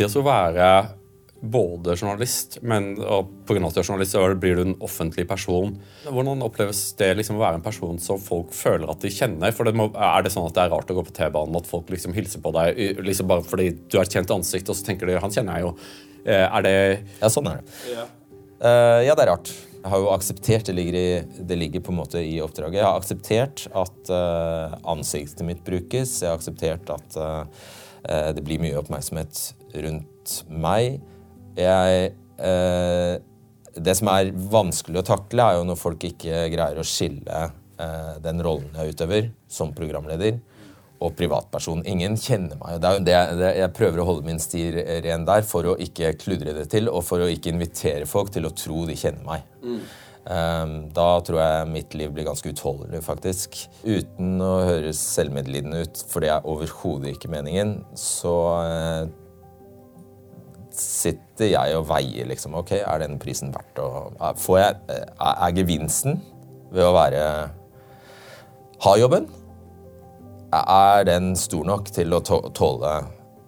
Det å være både journalist, men og på grunn av at du er journalist, så blir du en offentlig person. Hvordan oppleves det liksom å være en person som folk føler at de kjenner? For det må, Er det sånn at det er rart å gå på T-banen, at folk liksom hilser på deg liksom bare fordi du er et kjent ansikt, og så tenker de 'han kjenner jeg jo'. Eh, er det Ja, sånn er det. Ja, uh, ja det er rart. Jeg har jo akseptert, det ligger, i, det ligger, på en måte i oppdraget, jeg har akseptert at uh, ansiktet mitt brukes. Jeg har akseptert at uh, det blir mye oppmerksomhet rundt meg. Jeg eh, Det som er vanskelig å takle, er jo når folk ikke greier å skille eh, den rollen jeg utøver som programleder, og privatperson. Ingen kjenner meg. Det er jo det, det, jeg prøver å holde min sti ren der for å ikke kludre det til, og for å ikke invitere folk til å tro de kjenner meg. Mm. Um, da tror jeg mitt liv blir ganske utholdelig, faktisk. Uten å høres selvmedlidende ut, for det er overhodet ikke meningen, så uh, sitter jeg og veier liksom Ok, er denne prisen verdt å Får jeg Er gevinsten ved å være Ha jobben? Er den stor nok til å tåle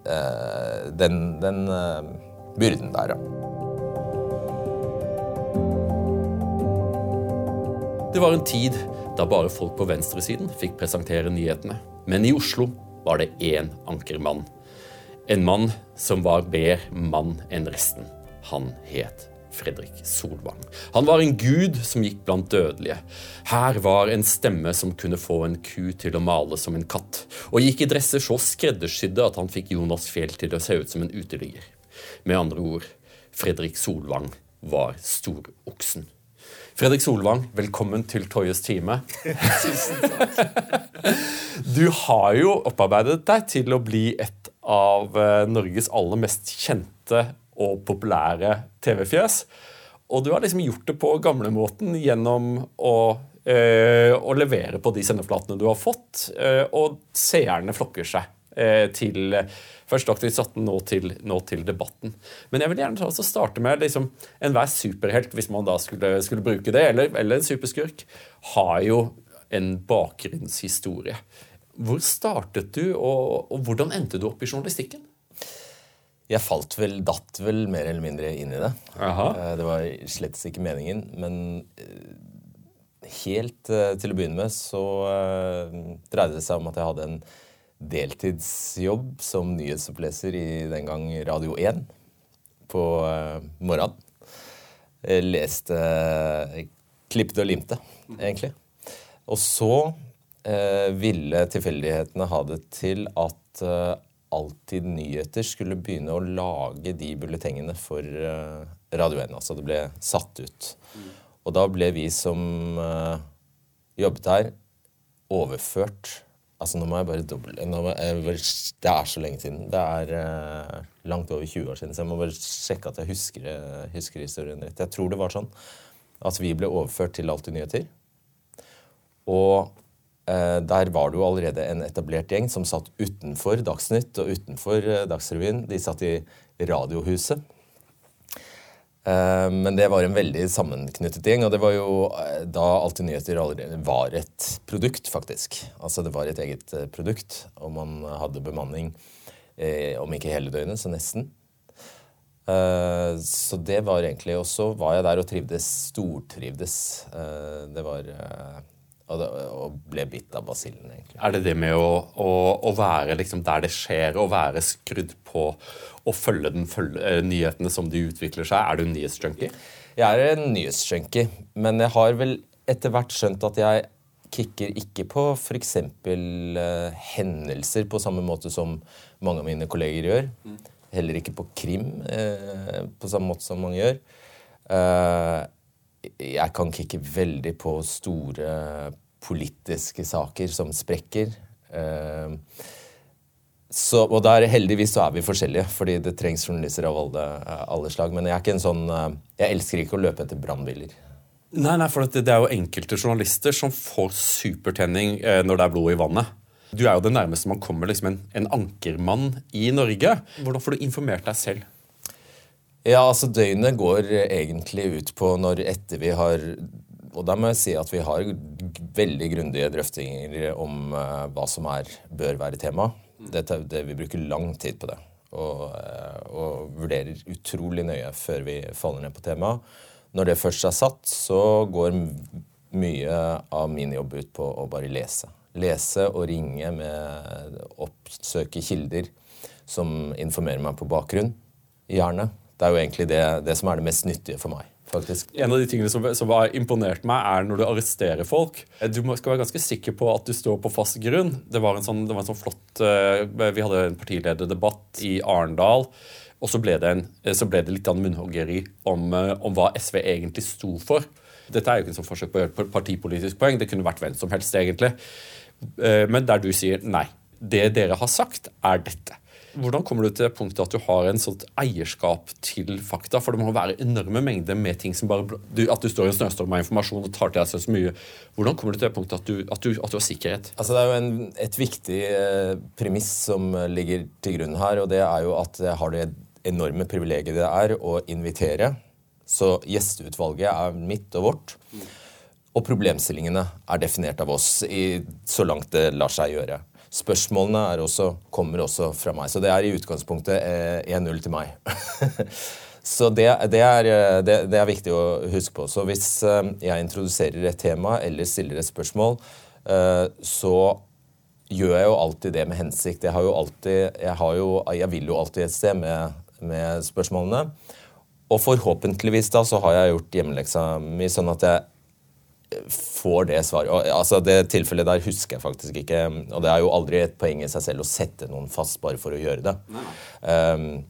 eh, den, den eh, byrden der, ja. Det var en tid da bare folk på venstresiden fikk presentere nyhetene. Men i Oslo var det én ankermann en mann som var mer mann enn resten. Han het Fredrik Solvang. Han var en gud som gikk blant dødelige. Her var en stemme som kunne få en ku til å male som en katt, og gikk i dresser så skreddersydde at han fikk Jonas Fjell til å se ut som en uteligger. Med andre ord, Fredrik Solvang var storoksen. Fredrik Solvang, velkommen til Toyes time. Tusen takk. Du har jo opparbeidet deg til å bli et av eh, Norges aller mest kjente og populære TV-fjes. Og du har liksom gjort det på gamlemåten gjennom å, øh, å, levere på de sendeflatene du har fått, øh, og seerne flokker seg til først Dagsnytt 18, nå til, nå til, debatten. Men jeg vil gjerne også starte med liksom, enhver superhelt, hvis man da skulle, skulle bruke det, eller, eller en superskurk, har jo en bakgrunnshistorie. Hvor startet du, og, og, hvordan endte du opp i journalistikken? Jeg falt vel, datt vel mer eller mindre inn i det. Aha. Eh, det var slett ikke meningen. Men eh, helt eh, til å begynne med så dreide det seg om at jeg hadde en deltidsjobb som nyhetsoppleser i den gang Radio 1 på morgenen. Jeg leste Klippet og limte, egentlig. Og så ville tilfeldighetene ha det til at eh, Alltid Nyheter skulle begynne å lage de bulletengene for eh, Radio 1. Altså det ble satt ut. Og da ble vi som eh, jobbet her, overført Altså Nå må jeg bare doble Det er så lenge siden. Det er langt over 20 år siden, så jeg må bare sjekke at jeg husker, husker historien rett. Jeg tror det var sånn at vi ble overført til Alltid Nyheter. Og Eh, der var det jo allerede en etablert gjeng som satt utenfor Dagsnytt og utenfor eh, Dagsrevyen. De satt i Radiohuset. Eh, men det var en veldig sammenknyttet gjeng, og det var jo da Alltid Nyheter allerede var et produkt, faktisk. Altså det var et eget produkt, og man hadde bemanning om ikke hele døgnet, så nesten. Så det var egentlig Og så var jeg der og trivdes, stortrivdes. Det var og, det, og ble bitt av basillen, egentlig. Er det det med å, å, å være liksom der det skjer, å være skrudd på og følge, den, følge uh, nyhetene som de utvikler seg? Er du nyhetsjunkie? Jeg er en nyhetsjunkie, men jeg har vel etter hvert skjønt at jeg kicker ikke på f.eks. Uh, eh, hendelser på samme måte som mange av mine kolleger gjør. Mm. Heller ikke på krim uh, på samme måte som mange gjør. Uh, jeg kan kicke veldig på store politiske saker som sprekker. Eh, så, og der heldigvis så er vi forskjellige, fordi det trengs journalister av alle, alle, slag. Men jeg er ikke en sånn eh, Jeg elsker ikke å løpe etter brannbiler. Nei, nei, for det, er jo enkelte journalister som får supertenning eh, når det er blod i vannet. Du er jo det nærmeste man kommer liksom en, en ankermann i Norge. Hvordan får du informert deg selv? Ja, altså Døgnet går egentlig ut på når etter vi har Og da må jeg si at vi har veldig grundige drøftinger om uh, hva som er, bør være tema. Det, det, vi bruker lang tid på det. Og, uh, og vurderer utrolig nøye før vi faller ned på temaet. Når det først er satt, så går mye av min jobb ut på å bare lese. Lese og ringe med oppsøke kilder som informerer meg på bakgrunn. Gjerne. Det er jo egentlig det, det som er det mest nyttige for meg faktisk. En av de tingene som, som har imponert meg, er når du arresterer folk. Du skal være ganske sikker på at du står på fast grunn. Det var en sånn, var en sånn flott uh, Vi hadde en partilederdebatt i Arendal. Og så ble det, en, så ble det litt av munnhoggeri om, uh, om, hva SV egentlig sto for. Dette er jo ikke en sånn forsøk på å gjøre partipolitisk poeng. Det kunne vært hvem som helst, egentlig. Men der du sier nei. Det dere har sagt, er dette. Hvordan kommer du til punktet at du har en sånt eierskap til fakta? For det må være enorme mengder med ting som bare At du står i en snøstorm av informasjon og tar til deg så mye. Hvordan kommer du til det punktet at du, at du, at du har sikkerhet? Altså Det er jo en, et viktig eh, premiss som ligger til grunn her, og det er jo at jeg har det enorme privilegiet det er å invitere. Så gjesteutvalget er mitt og vårt. Og problemstillingene er definert av oss i, så langt det lar seg gjøre. Spørsmålene også, kommer også fra meg. Så det er i utgangspunktet 1-0 eh, til meg. så det, det, er, eh, det, det, er, viktig å huske på. Så hvis eh, jeg introduserer et tema eller stiller et spørsmål, så gjør jeg jo alltid det med hensikt. Jeg, har jo alltid, jeg, har jo, jeg vil jo alltid et sted med, med spørsmålene. Og forhåpentligvis da så har jeg gjort hjemmeleksa mi sånn at jeg får det svaret. Altså Det tilfellet der husker jeg faktisk ikke. Og det er jo aldri et poeng i seg selv å sette noen fast bare for å gjøre det. Um,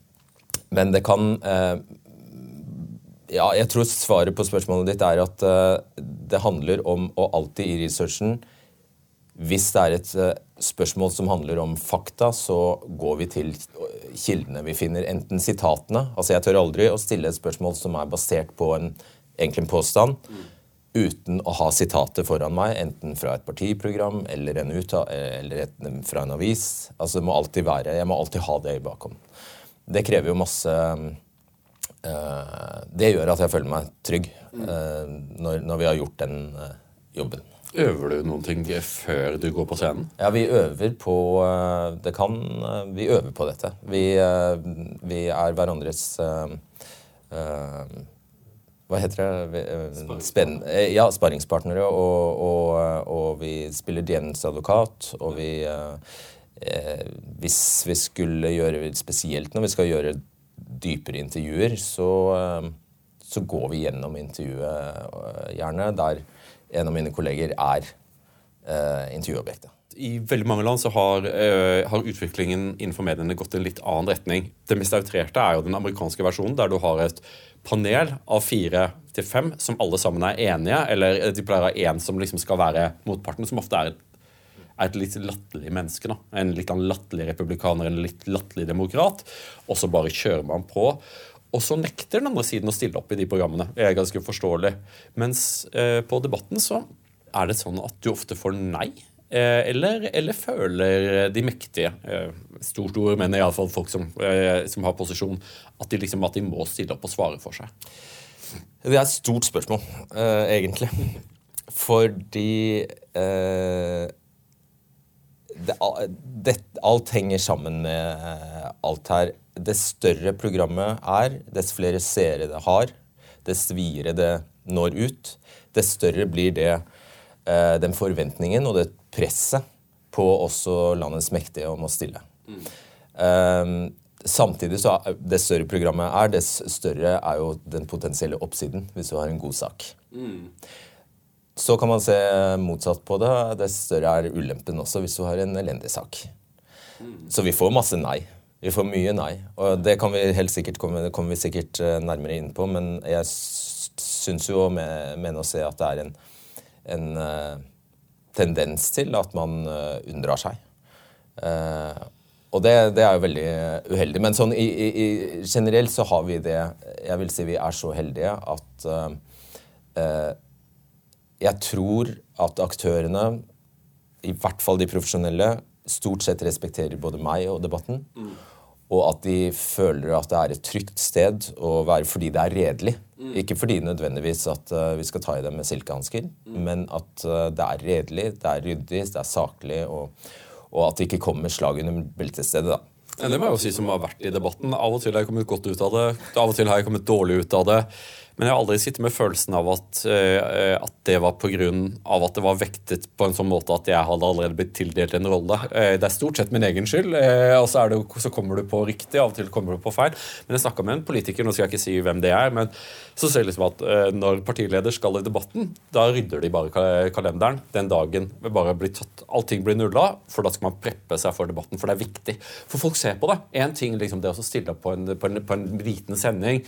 men det kan uh, Ja, jeg tror svaret på spørsmålet ditt er at uh, det handler om å alltid i researchen Hvis det er et uh, spørsmål som handler om fakta, så går vi til kildene vi finner, enten sitatene Altså Jeg tør aldri å stille et spørsmål som er basert på en, egentlig en påstand. Mm uten å ha sitatet foran meg, enten fra et partiprogram eller, en uta, eller et, fra en avis. Altså det må alltid være, Jeg må alltid ha det i bakhånd. Det krever jo masse uh, Det gjør at jeg føler meg trygg uh, når, når, vi har gjort den uh, jobben. Øver du noen ting før du går på scenen? Ja, vi øver på Det kan Vi øver på dette. Vi, vi er hverandres hva heter det? Spen eh, ja, sparringspartnere. Og, og, og, vi spiller djevelens advokat. Og vi eh, Hvis vi skulle gjøre Spesielt når vi skal gjøre dypere intervjuer, så, eh, så går vi gjennom intervjuet gjerne der en av mine kolleger er eh, intervjuobjektet. I veldig mange land så har, uh, har, utviklingen innenfor mediene gått i en litt annen retning. Det mest outrerte er jo den amerikanske versjonen, der du har et panel av fire til fem som alle sammen er enige, eller de pleier å ha én som liksom skal være motparten, som ofte er et, er et litt latterlig menneske. Da. En litt latterlig republikaner, en litt latterlig demokrat. Og så bare kjører man på. Og så nekter den andre siden å stille opp i de programmene. Det er ganske forståelig. Mens uh, på Debatten så er det sånn at du ofte får nei. Eh, eller, eller, føler de mektige, eh, stort ord, men iallfall folk som, eh, som, har posisjon, at de, liksom, at de må stille opp og svare for seg? Det er et stort spørsmål, egentlig. Fordi det, det, alt henger sammen med alt her. Dess større programmet er, dess flere seere det har, dess videre det når ut, dess større blir det den forventningen og det presset på også landets mektige om å stille. Mm. Samtidig så er, Dess større programmet er, dess større er jo den potensielle oppsiden hvis du har en god sak. Mm. Så kan man se motsatt på det. Dess større er ulempen også hvis du har en elendig sak. Mm. Så vi får masse nei. Vi får mye nei. Og det kan vi helt sikkert komme, kommer vi sikkert eh, nærmere inn på, men jeg syns jo med, mener å se at det er en, en uh, tendens til at man uh, unndrar seg. Uh, og det, det, er jo veldig uheldig. Men sånn i, i, generelt så har vi det Jeg vil si vi er så heldige at uh, jeg tror at aktørene, i hvert fall de profesjonelle, stort sett respekterer både meg og debatten. Mm. Og at de føler at det er et trygt sted å være fordi det er redelig. Mm. Ikke fordi nødvendigvis at uh, vi skal ta i dem med silkehansker, mm. men at uh, det er redelig, det er ryddig, det er saklig. og og at det ikke kommer slag under beltestedet. da. Ja, det må jeg jo si som har vært i debatten. Av og til har jeg kommet godt ut av det, av og til har jeg kommet dårlig ut av det. Men jeg har aldri sittet med følelsen av at, uh, at det var pga. at det var vektet på en sånn måte at jeg hadde allerede blitt tildelt en rolle. Uh, det er stort sett min egen skyld, uh, og så, det, så, kommer du på riktig, av og til kommer du på feil. Men jeg snakka med en politiker, nå skal jeg ikke si hvem det er, men så ser jeg liksom at når partileder skal i debatten, da rydder de bare kalenderen den dagen bare blir tatt, allting blir nulla, for da skal man preppe seg for debatten, for det er viktig. For folk ser på det. Én ting liksom det å stille opp på en, på en, på en liten sending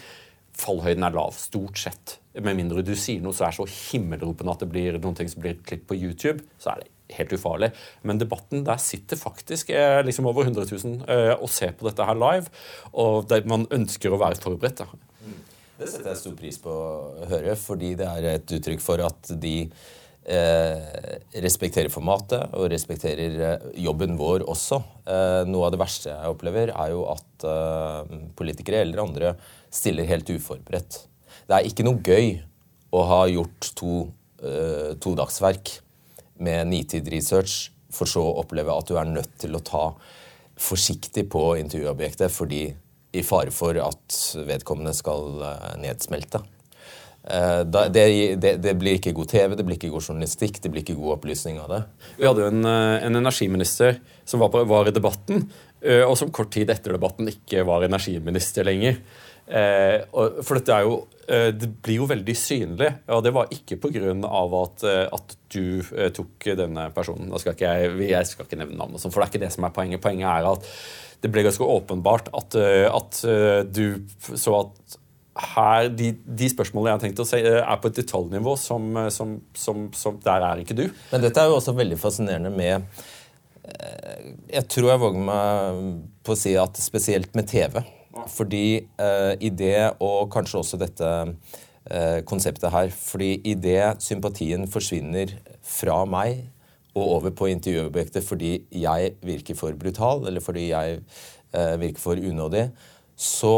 fallhøyden er lav, stort sett. Med mindre du sier noe så er så himmelropende at det blir noen ting som blir klipp på YouTube, så er det helt ufarlig. Men debatten, der sitter faktisk eh, liksom over 100 000 eh, og ser på dette her live. Og det, man ønsker å være forberedt. Da. Det setter jeg stor pris på å høre, fordi det er et uttrykk for at de eh, respekterer formatet og respekterer eh, jobben vår også. Eh, noe av det verste jeg opplever, er jo at politikere eller andre stiller helt uforberedt. Det er ikke noe gøy å ha gjort to, uh, todagsverk med nitid research, for så å oppleve at du er nødt til å ta forsiktig på intervjuobjektet fordi i fare for at vedkommende skal uh, nedsmelte. Uh, da, det, det, det, blir ikke god TV, det blir ikke god journalistikk, det blir ikke god opplysning av det. Vi hadde jo en, en energiminister som var, på, var, i debatten, og som kort tid etter debatten ikke var energiminister lenger. Eh, for dette er jo eh, Det blir jo veldig synlig. Og det var ikke pga. At, eh, at du tok denne personen. Skal jeg, jeg skal ikke nevne navnet, for det er ikke det som er poenget. Poenget er at det ble ganske åpenbart at, at du så at her, de, de, spørsmålene jeg har tenkt å si, er på et detaljnivå som, som, som, som, Der er ikke du. Men dette er jo også veldig fascinerende med Jeg tror jeg våger meg på å si at spesielt med TV fordi eh, i det, og kanskje også dette eh, konseptet her Fordi i det sympatien forsvinner fra meg og over på intervjuobjektet fordi jeg virker for brutal, eller fordi jeg eh, virker for unådig, så,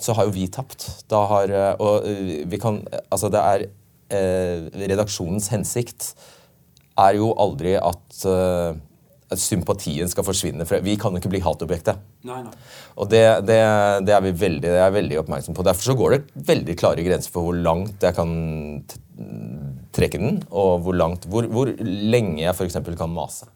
så, har jo vi tapt. Da har Og vi kan Altså, det er Redaksjonens hensikt er jo aldri at sympatien skal forsvinne. For vi kan jo ikke bli hatobjektet. Nei, nei. Og det, det, det, er vi veldig, det er veldig oppmerksom på. Derfor så går det veldig klare grenser for hvor langt jeg kan trekke den, og hvor, langt, hvor, hvor lenge jeg f.eks. kan mase.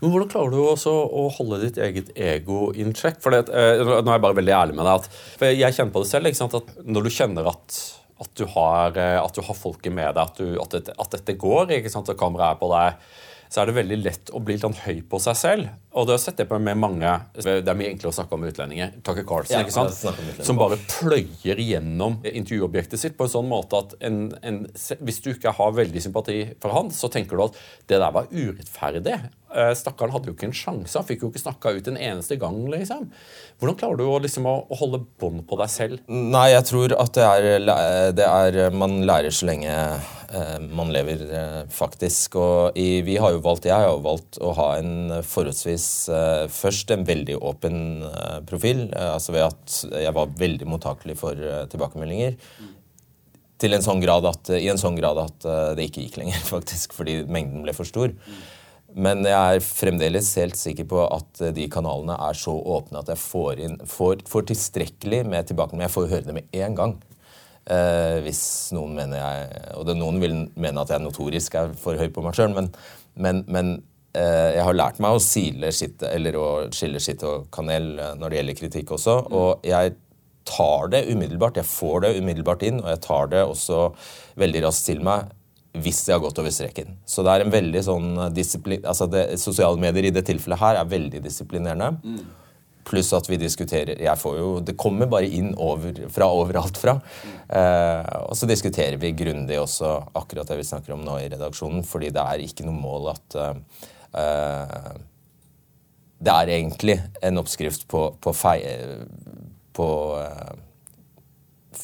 Men Hvordan klarer du også å holde ditt eget ego in check? For det, eh, nå er jeg bare veldig ærlig med deg. At, jeg kjenner på det selv. At når du kjenner at, at, du har, eh, at, du har, folket med deg, at, du, at, dette, at dette går, ikke sant? og kameraet er på deg så er det veldig lett å bli litt sånn høy på seg selv. Og det har sett det på med mange Det er mye enklere å snakke om utlendinger. Tucker Carlson, ja, ikke sant? som bare pløyer gjennom intervjuobjektet sitt på en sånn måte at en, en, hvis du ikke har veldig sympati for han, så tenker du at det der var urettferdig. Eh, stakkaren hadde jo ikke en sjanse. Han fikk jo ikke snakka ut en eneste gang. liksom. Hvordan klarer du å, liksom, å, holde bånd på deg selv? Nei, jeg tror at det er, det er Man lærer så lenge man lever, eh, faktisk. Og i, vi har jo valgt, Jeg har jo valgt å ha en forholdsvis eh, Først en veldig åpen profil, altså ved at jeg var veldig mottakelig for tilbakemeldinger. Til en sånn grad at, I en sånn grad at det ikke gikk lenger, faktisk, fordi mengden ble for stor. Men jeg er fremdeles helt sikker på at de kanalene er så åpne at jeg får, inn, får, får tilstrekkelig med tilbakemeldinger. Jeg får høre det med en gang. Eh, hvis noen mener jeg Og det, noen vil mene at jeg notorisk er for høy på meg sjøl, men, men, men eh, jeg har lært meg å sile skitt, eller å skille skitt og kanel eh, når det gjelder kritikk også. Mm. Og jeg tar det umiddelbart. Jeg får det umiddelbart inn, og jeg tar det også veldig raskt til meg hvis det har gått over streken. Så det er en veldig sånn disiplin... Altså det, Sosiale medier i det tilfellet her er veldig disiplinerende. Mm. Pluss at vi diskuterer jeg får jo, Det kommer bare inn over, fra overalt fra. Eh, og så diskuterer vi grundig også akkurat det vi snakker om nå i redaksjonen, fordi det er ikke noe mål at eh, Det er egentlig en oppskrift på, på, feil, på eh,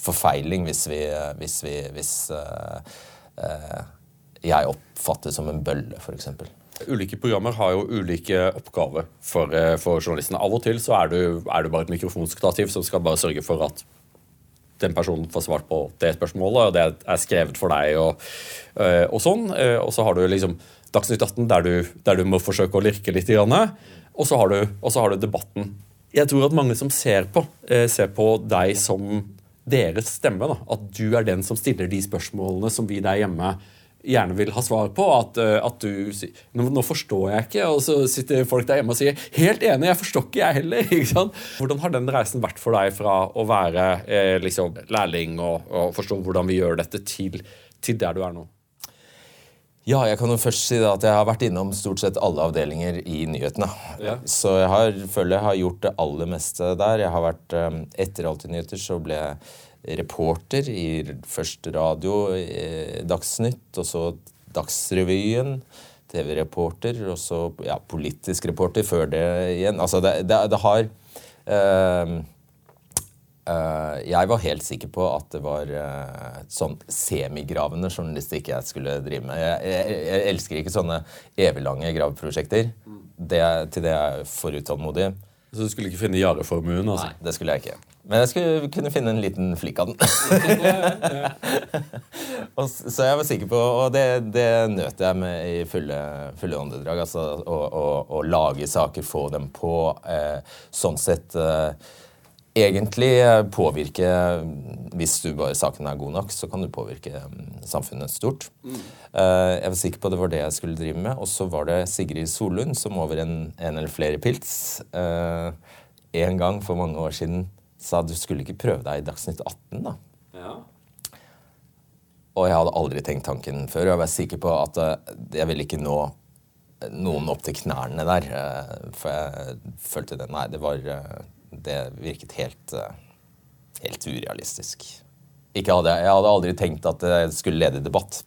forfeiling hvis vi Hvis, vi, hvis eh, eh, jeg oppfattes som en bølle, f.eks. Ulike programmer har jo ulike oppgaver for, eh, for journalistene. Av og til så er du, er du bare et mikrofonstativ som skal bare sørge for at den personen får svart på det spørsmålet, og det er skrevet for deg, og, eh, og sånn. Eh, og så har du liksom Dagsnytt 18, der du, der du må forsøke å lirke litt. Og så har, har, du debatten jeg tror at mange som ser på, ser på deg som deres stemme. Da. At du er den som stiller de spørsmålene som vi der hjemme gjerne vil ha svar på. At, eh, at du sier nå, nå, forstår jeg ikke', og så sitter folk der hjemme og sier 'helt enig, jeg forstår ikke, jeg heller'. Hvordan har den reisen vært for deg fra å være eh, liksom, lærling og, og, forstå hvordan vi gjør dette, til, til der du er nå? Ja, jeg kan jo først si at jeg har vært innom stort sett alle avdelinger i nyhetene. Ja. Så jeg har, føler jeg har gjort det aller meste der. Jeg har vært, eh, Etter Alltid nyheter så ble jeg reporter i først radio, eh, Dagsnytt, og så Dagsrevyen. TV-reporter, og så ja, politisk reporter før det igjen. Altså, det, det, det har eh, Uh, jeg var helt sikker på at det var uh, sånn semigravende journalistikk jeg skulle drive med. Jeg, jeg, jeg elsker ikke sånne eviglange graveprosjekter. Det, til det er jeg for utålmodig. Så du skulle ikke finne Jare-formuen? Altså. Nei, det skulle jeg ikke. Men jeg skulle kunne finne en liten flikk av den. og, så jeg var sikker på, og det, det nøt jeg med i fulle, fulle åndedrag. Altså å lage saker, få dem på. Eh, sånn sett egentlig påvirke Hvis du bare saken er god nok, så kan du påvirke mm, samfunnet stort. Mm. Jeg var sikker på det var det jeg skulle drive med. Og så var det Sigrid Solund som over en, en eller flere pils eh, en gang for mange år siden sa du skulle ikke prøve deg i Dagsnytt 18, da. Ja. Og jeg hadde aldri tenkt tanken før. Og jeg var sikker på at eh, jeg ville ikke nå noen opp til knærne der. For jeg følte det Nei, det var det virket helt, eh, helt urealistisk. Hadde, jeg hadde aldri tenkt at det skulle lede debatt.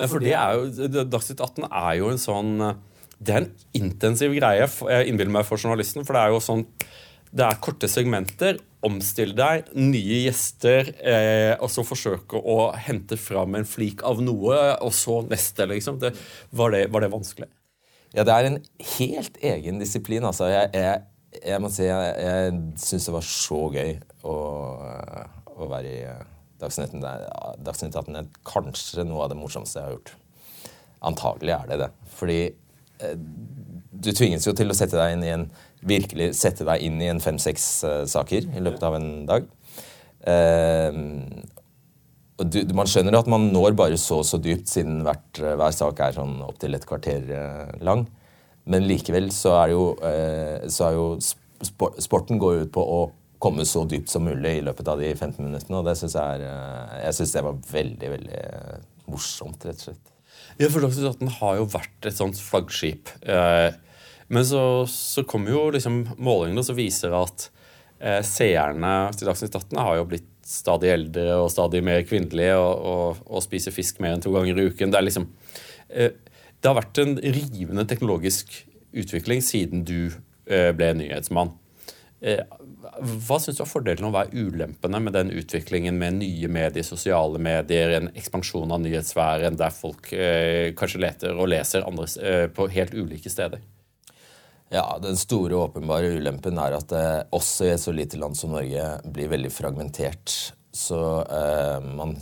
For det er jo, Dagsnytt 18 er jo en sånn Det er en intensiv greie, jeg innbiller meg, for journalisten. For det er jo sånn Det er korte segmenter. Omstill deg, nye gjester, eh, og så forsøke å hente fram en flik av noe, og så neste, liksom. Det, var, det, var, det, vanskelig? Ja, det er en helt egen disiplin. Altså, jeg, jeg jeg må si jeg, jeg syns det var så gøy å, å være i Dagsnytt 18. Dagsnytt 18 er kanskje noe av det morsomste jeg har gjort. Antagelig er det det. Fordi eh, du tvinges jo til å sette deg inn i en virkelig sette deg inn i en fem-seks uh, saker i løpet av en dag. Og du, man skjønner at man når bare så og så dypt, siden hvert, hver sak er sånn opptil et kvarter lang. Men likevel så er jo, eh, så er jo sporten går ut på å komme så dypt som mulig i løpet av de 15 minuttene. Og det synes jeg, er, eh, jeg synes det var veldig veldig morsomt, rett og slett. Ja, for Dagsnytt 18 har jo vært et sånt flaggskip. Eh, men så, så kommer jo liksom målingene som viser at seerne til Dagsnytt 18 har jo blitt stadig eldre og stadig mer kvinnelige og, og, og spiser fisk mer enn to ganger i uken. Det er liksom det har vært en rivende teknologisk utvikling siden du eh, ble nyhetsmann. Eh, hva syns du er fordelen og hva er ulempene med den utviklingen med nye medier, sosiale medier, en ekspansjon av nyhetssfæren der folk eh, kanskje leter og leser andre, på helt ulike steder? Ja, Den store åpenbare ulempen er at det også i et så lite land som Norge blir veldig fragmentert. Så eh, man,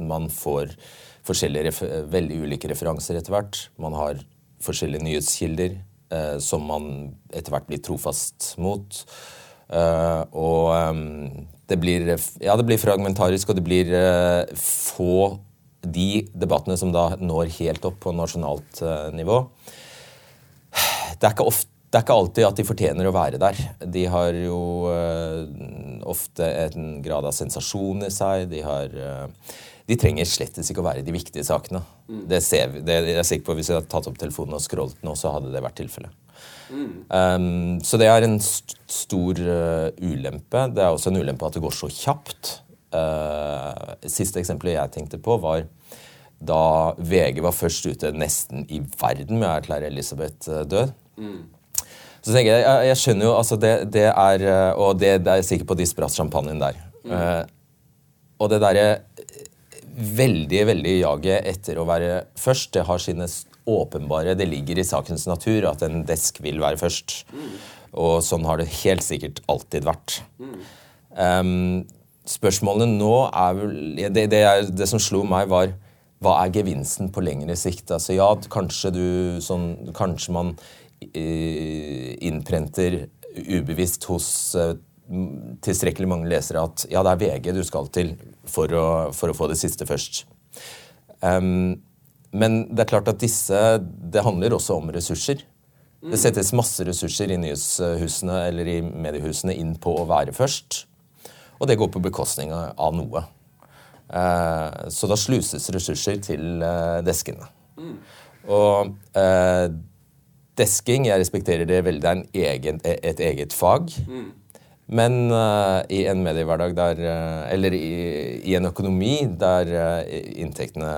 man får forskjellige, veldig ulike referanser etter hvert. Man har forskjellige nyhetskilder eh, som man etter hvert blir trofast mot. Eh, og eh, det, blir, ja, det blir fragmentarisk, og det blir eh, få de debattene som da når helt opp på nasjonalt eh, nivå. Det er ofte det er ikke alltid at de fortjener å være der. De har jo uh, ofte en grad av sensasjon i seg. De har de trenger slett ikke å være de viktige sakene. Mm. Det ser vi, det, jeg er sikker på Hvis jeg hadde tatt opp telefonen og scrollet nå, så hadde det vært tilfellet. Mm. Um, så det er en st stor uh, ulempe. Det er også en ulempe at det går så kjapt. Uh, siste eksempelet jeg tenkte på, var da VG var først ute nesten i verden med å erklære Elisabeth uh, død. Mm. Så tenker jeg, jeg, jeg skjønner jo altså det, det er Og det, det er jeg sikker på de spratt champagnen der. Mm. og det derre veldig veldig jaget etter å være først. Det har sine åpenbare Det ligger i sakens natur at en desk vil være først. Og sånn har det helt sikkert alltid vært. Um, spørsmålene nå er vel det, det, er, det, som slo meg, var hva er gevinsten på lengre sikt? Altså ja, kanskje du sånn Kanskje man uh, innprenter ubevisst hos uh, tilstrekkelig mange lesere at ja, det er VG du skal til for å, for å få det siste først. Um, men det er klart at disse Det handler også om ressurser. Det settes masse ressurser i nyhetshusene eller i mediehusene inn på å være først. Og det går på bekostning av noe. Uh, så da sluses ressurser til uh, deskene. Mm. Og uh, desking, jeg respekterer det veldig, det er egen, et eget fag. Mm. Men uh, i en mediehverdag der uh, Eller i, i, en økonomi der uh, inntektene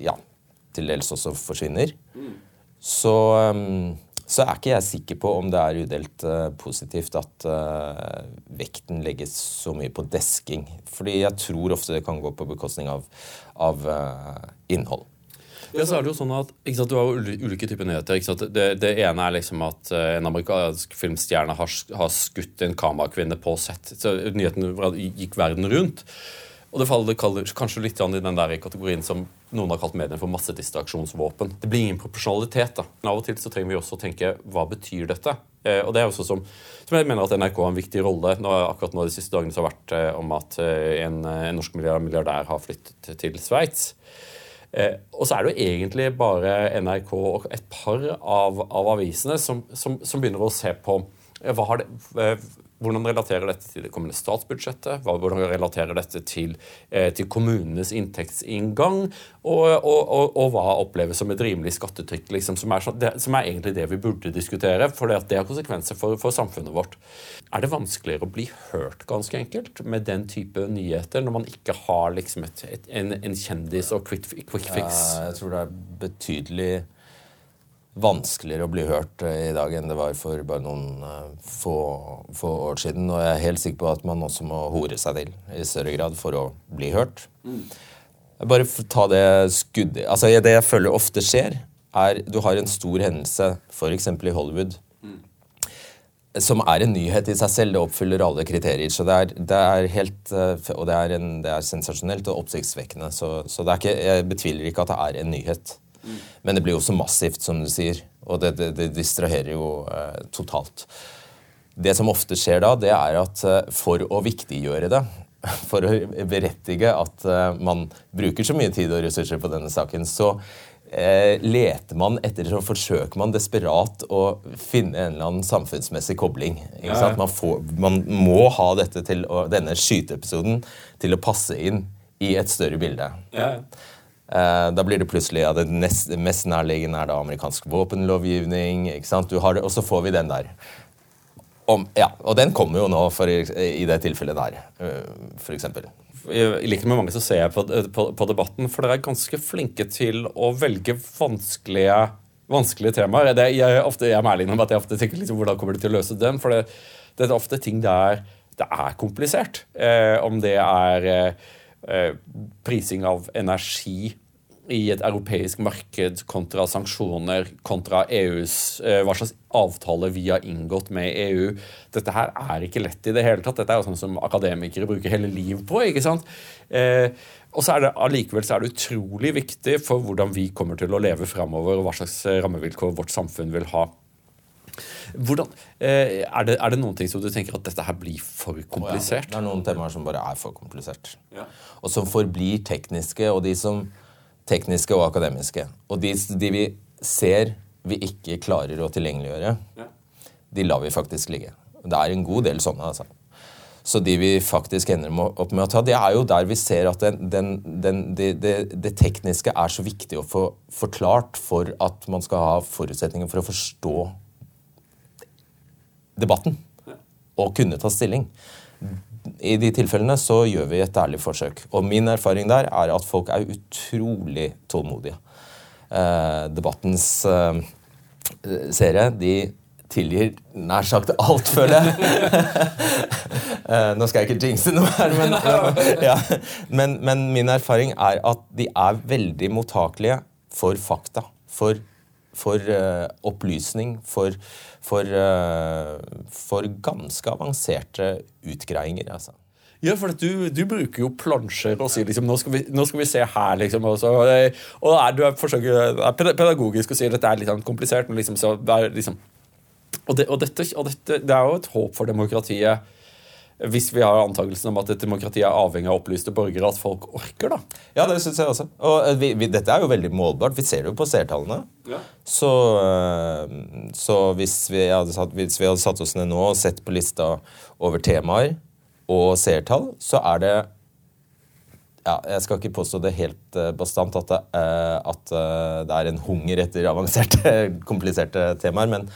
ja, til dels også forsvinner, mm. så, um, så, er ikke jeg sikker på om det er udelt positivt at vekten legges så mye på desking. Fordi jeg tror ofte det kan gå på bekostning av, av innhold. Ja, så er det jo sånn at sant, Du har jo ulike typer nyheter. Det, det, ene er liksom at eh, en amerikansk filmstjerne har, har skutt en kamerakvinne på sett. Så Nyheten gikk verden rundt. Og det faller kanskje litt i den der kategorien som noen har kalt mediene for massedistraksjonsvåpen. Det blir ingen proporsjonalitet. da. Men Av og til så trenger vi også å tenke hva betyr dette? Eh, og det er også som, som, jeg mener at NRK har en viktig rolle. Nå, akkurat nå de siste dagene så har det vært eh, om at en, en norsk milliardær har flyttet til Sveits. Eh, og så er det jo egentlig bare NRK og et par av, av avisene som, som, som, begynner å se på eh, hva har det, eh, hvordan relaterer dette til det kommende statsbudsjettet? Hvordan relaterer dette til, eh, til kommunenes inntektsinngang? Og, og, og, og, hva oppleves som et rimelig skattetrykk, liksom, som, er, som, er, egentlig det vi burde diskutere, for det har konsekvenser for, for, samfunnet vårt. Er det vanskeligere å bli hørt, ganske enkelt, med den type nyheter, når man ikke har liksom et, et, en, en, kjendis og quick, quick fix? Ja, jeg tror det er betydelig vanskeligere å bli hørt eh, i dag enn det var for bare noen uh, få, få, år siden. Og jeg er helt sikker på at man også må hore seg til i større grad for å bli hørt. Mm. Bare ta det skuddet altså Det jeg føler ofte skjer, er du har en stor hendelse, f.eks. i Hollywood, mm. som er en nyhet i seg selv. Det oppfyller alle kriterier. så det er, det er helt, uh, Og det er, en, det er, sensasjonelt og oppsiktsvekkende. Så, så ikke, jeg betviler ikke at det er en nyhet. Men det blir jo så massivt, som du sier. Og det, det, det distraherer jo eh, totalt. Det som ofte skjer da, det er at eh, for å viktiggjøre det, for å berettige at eh, man bruker så mye tid og ressurser på denne saken, så eh, leter man etter så forsøker man desperat å finne en eller annen samfunnsmessig kobling. Ja. Man, får, man, må ha dette til å, denne skyteepisoden til å passe inn i et større bilde. Ja. Uh, da blir det plutselig ja, det nest, mest nærliggende er da amerikansk våpenlovgivning. ikke sant? Det, og så får vi den der. Om, ja, Og den kommer jo nå for, i det tilfellet der, uh, f.eks. I likhet med mange så ser jeg på, på, på, debatten, for dere er ganske flinke til å velge vanskelige, vanskelige temaer. Det, jeg, ofte, jeg er ærlig om at jeg ofte tenker liksom, hvordan kommer du til å løse den, for det, det er ofte ting der det er komplisert. Eh, om det er eh, Eh, prising av energi i et europeisk marked kontra sanksjoner kontra EUs eh, Hva slags avtale vi har inngått med EU. Dette her er ikke lett i det hele tatt. Dette er jo sånn som akademikere bruker hele liv på. ikke sant? Eh, og så er det allikevel så er det utrolig viktig for hvordan vi kommer til å leve framover, og hva slags rammevilkår vårt samfunn vil ha. Hvordan, eh, er, det, er, det, noen ting som du tenker at dette her blir for komplisert? Ja, det er noen temaer som bare er for komplisert. Ja. Og som forblir tekniske, og de som tekniske og akademiske. Og de, de vi ser vi ikke klarer å tilgjengeliggjøre, ja. de lar vi faktisk ligge. Det er en god del sånne. altså. Så de vi faktisk ender opp med å ta, det er jo der vi ser at den, den, den, det, det, det, tekniske er så viktig å få forklart for at man skal ha forutsetninger for å forstå debatten og kunne ta stilling. I de tilfellene så gjør vi et ærlig forsøk. Og min erfaring der er at folk er utrolig tålmodige. Eh, debattens eh, seere de tilgir nær sagt alt, føler jeg. eh, nå skal jeg ikke jinxe noe her, men, ja. men, men, min erfaring er at de er veldig mottakelige for fakta. For, for uh, opplysning, for for, eh, for ganske avanserte utgreiinger. altså. Ja, for du, du, bruker jo plansjer og sier liksom, nå skal vi, nå skal vi se her, liksom. Også, og er, du er, er pedagogisk og sier at dette er litt sånn komplisert, men liksom, så er liksom Og, det, og, dette, og dette, det er jo et håp for demokratiet hvis vi har antakelsen om at et demokrati er avhengig av opplyste borgere, at folk orker, da. Ja, det syns jeg også. Og eh, vi, vi, dette er jo veldig målbart. Vi ser det jo på seertallene. Ja. Så, eh, så hvis, vi satt, hvis, vi hadde satt oss ned nå og sett på lista over temaer og seertall, så er det ja, Jeg skal ikke påstå det helt uh, bastant at, det, uh, at uh, det er en hunger etter avanserte, kompliserte temaer. men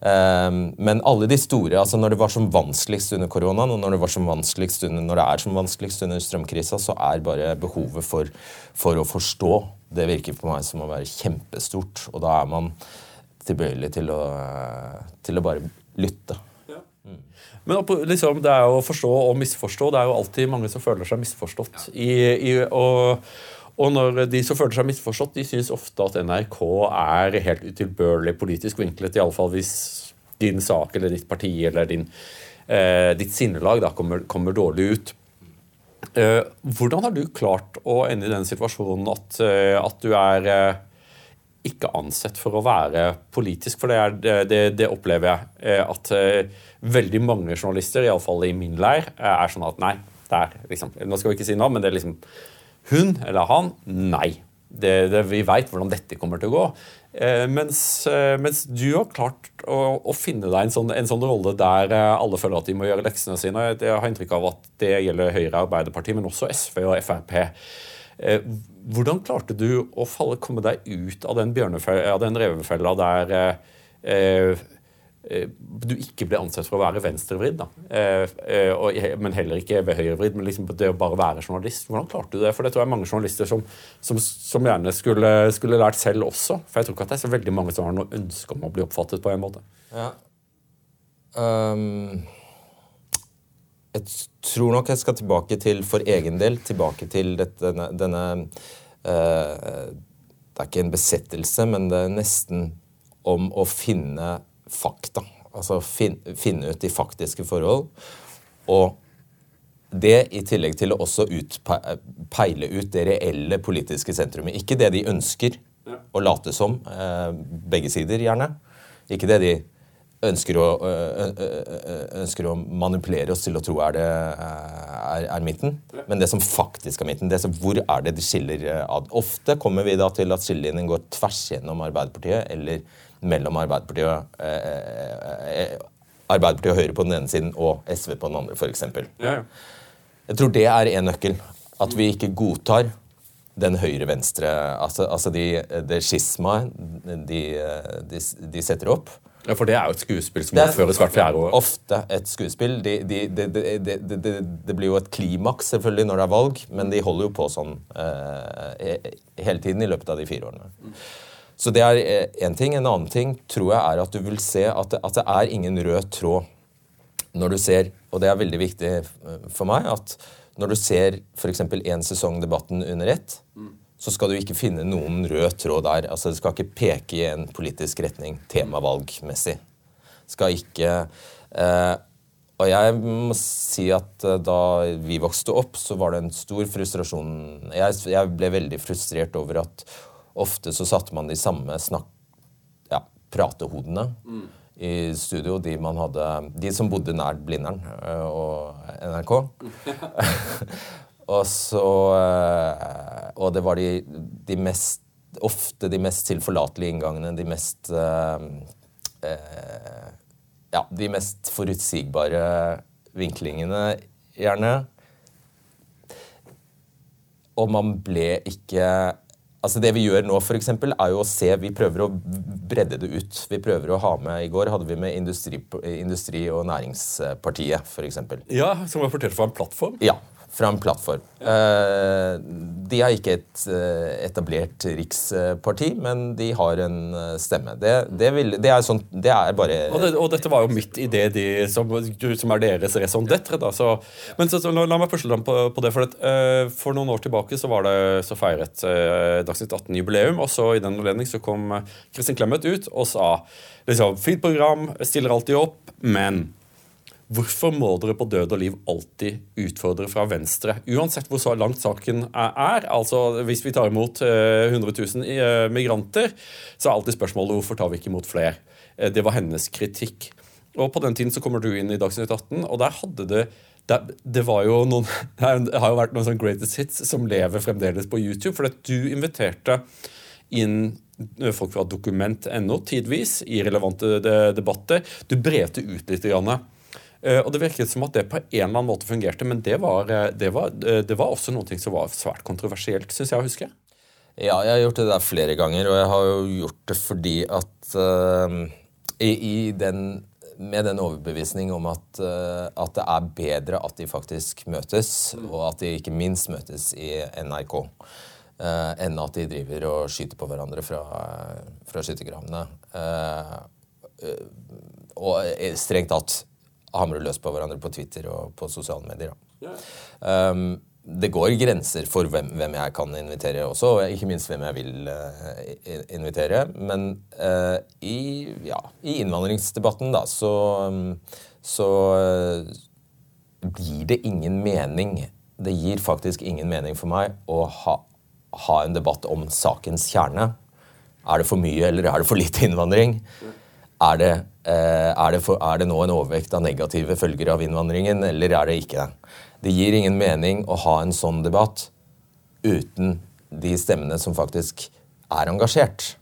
men alle de store, altså når det var som vanskeligst under koronaen, og når det var som vanskeligst under, når det er som vanskeligst under strømkrisa, så er bare behovet for, for å forstå Det virker på meg som å være kjempestort. Og da er man tilbøyelig til å, til å bare lytte. Men liksom, det er jo å forstå og misforstå. Det er jo alltid mange som føler seg misforstått. Ja. I, i, og, og når de som føler seg misforstått, de syns ofte at NRK er helt utilbørlig politisk vinklet, iallfall hvis din sak eller ditt parti eller din, eh, ditt sinnelag da kommer, kommer dårlig ut. Eh, hvordan har du klart å ende i den situasjonen at, eh, at du er eh, ikke ansett for å være politisk? For det, er, det, det opplever jeg. Eh, at eh, veldig mange journalister, iallfall i min leir, er sånn at nei, det er liksom, Nå skal vi ikke si noe, men det er liksom hun eller han nei. Det, det, vi veit hvordan dette kommer til å gå. Eh, mens, eh, mens, du har klart å, å finne deg en sånn, en sånn, rolle der eh, alle føler at de må gjøre leksene sine. Jeg har inntrykk av at det gjelder Høyre, Arbeiderpartiet, men også SV og Frp. Eh, hvordan klarte du å falle, komme deg ut av den, av den revefella der eh, Eh, du ikke ble ansett for å være venstrevridd. Eh, eh, men heller ikke ved høyrevridd. Men liksom det å bare være journalist. Hvordan klarte du det? For det tror jeg er mange journalister som, som, som gjerne skulle, skulle, lært selv også. For jeg tror ikke at det er så veldig mange som har noe ønske om å bli oppfattet på en måte. Ja. Um, jeg tror nok jeg skal tilbake til, for egen del, tilbake til dette, denne, denne uh, Det er ikke en besettelse, men det er nesten om å finne fakta. Altså fin, finne ut de faktiske forhold. Og det i tillegg til å også peile ut det reelle politiske sentrumet. Ikke det de ønsker å late som, eh, begge sider gjerne. Ikke det de ønsker å, ønsker å manipulere oss til å tro er, det, er, er midten. Men det som faktisk er midten. det som, Hvor er det de skiller ad? Ofte kommer vi da til at skillelinjen går tvers gjennom Arbeiderpartiet eller mellom Arbeiderpartiet, eh, Arbeiderpartiet og Høyre på den ene siden og SV på den andre, f.eks. Ja, ja. Jeg tror det er én nøkkel. At vi ikke godtar den høyre-venstre Altså, altså de, det skismaet de, de, de, setter opp. Ja, For det er jo et skuespill som utføres hvert fjerde år. Ofte et skuespill. De, det blir jo et klimaks selvfølgelig når det er valg, men de holder jo på sånn eh, hele tiden i løpet av de fire årene. Så det er én ting. En annen ting tror jeg er at du vil se at det, at det er ingen rød tråd når du ser, og det er veldig viktig for meg, at når du ser f.eks. én sesong Debatten under ett, så skal du ikke finne noen rød tråd der. Altså Det skal ikke peke i en politisk retning temavalgmessig. Skal ikke eh, Og jeg må si at eh, da vi vokste opp, så var det en stor frustrasjon Jeg, jeg ble veldig frustrert over at Ofte så satte man de samme snakk, ja, pratehodene mm. i studio, de, man hadde, de som bodde nært Blindern øh, og NRK. og så øh, Og det var de, de, mest Ofte de mest tilforlatelige inngangene, de mest eh, uh, Ja, de mest forutsigbare vinklingene, gjerne. Og man ble ikke Altså Det vi gjør nå, for eksempel, er jo å se Vi prøver å bredde det ut. Vi prøver å ha med I går hadde vi med Industri, industri og Næringspartiet, f.eks. Ja, Som rapporterte fra en plattform? Ja fra en plattform. Uh, de har ikke et uh, etablert riksparti, men de har en uh, stemme. Det, det, vil, det, er sånn, det, er bare og, og, dette var jo midt i det de, som, som er deres raison d'être. Men så, så, la, meg pusle dem på, på, det. For, at, for noen år tilbake så, var det, så feiret Dagsnytt 18-jubileum, og så i den anledning så kom Kristin Clemet ut og sa liksom, fint program, stiller alltid opp, men Hvorfor må dere på død og liv alltid utfordre fra venstre? Uansett hvor så langt saken er. altså Hvis vi tar imot 100 eh, 000 eh, migranter, så er alltid spørsmålet hvorfor tar vi ikke imot flere? Det var hennes kritikk. Og på den tiden så kommer du inn i Dagsnytt 18, og der hadde det det, det, noen, det har jo vært noen sånn greatest hits som lever fremdeles på YouTube. For at du inviterte inn folk fra dokument.no tidvis i relevante debatter. Du brevte ut litt. Grann. Eh, og Det virket som at det på en eller annen måte fungerte, men det var, eh, det var, eh, det var også noe som var svært kontroversielt, syns jeg å huske. Ja, jeg har gjort det der flere ganger, og jeg har jo gjort det fordi at uh, i, i den med den overbevisning om at, uh, at, det er bedre at de faktisk møtes, og at de ikke minst møtes i NRK, uh, enn at de driver og skyter på hverandre fra, fra skyttergravene. Og strengt tatt hamrer løs på hverandre på Twitter og på sosiale medier. Yeah. Um, det går grenser for hvem, hvem, jeg kan invitere også, og ikke minst hvem jeg vil uh, invitere. Men uh, i, ja, i, innvandringsdebatten, da, så, um, så uh, blir det ingen mening Det gir faktisk ingen mening for meg å ha, ha en debatt om sakens kjerne. Er det for mye eller er det for lite innvandring? Er det, er det, for, er det nå en overvekt av negative følger av innvandringen, eller er det ikke det? Det gir ingen mening å ha en sånn debatt uten de stemmene som faktisk er engasjert.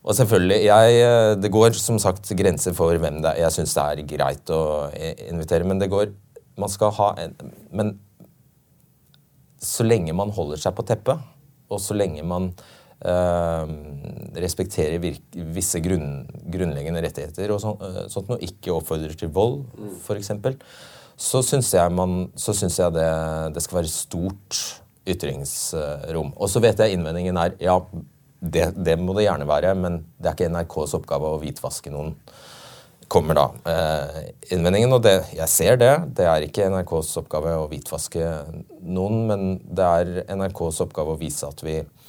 Og selvfølgelig, jeg, Det går som sagt grenser for hvem det er. Jeg syns det er greit å invitere, men det går Man skal ha en, Men så lenge man holder seg på teppet, og så lenge man respekterer virke, visse grunn, grunnleggende rettigheter og sånt, øh, sånt noe, ikke oppfordrer til vold, f.eks., så syns jeg, man, så synes jeg det, det, skal være stort ytringsrom. Og så vet jeg innvendingen er ja, det, det, må det gjerne være, men det er ikke NRKs oppgave å hvitvaske noen. Kommer da eh, innvendingen, og det, jeg ser det. Det er ikke NRKs oppgave å hvitvaske noen, men det er NRKs oppgave å vise at vi eh,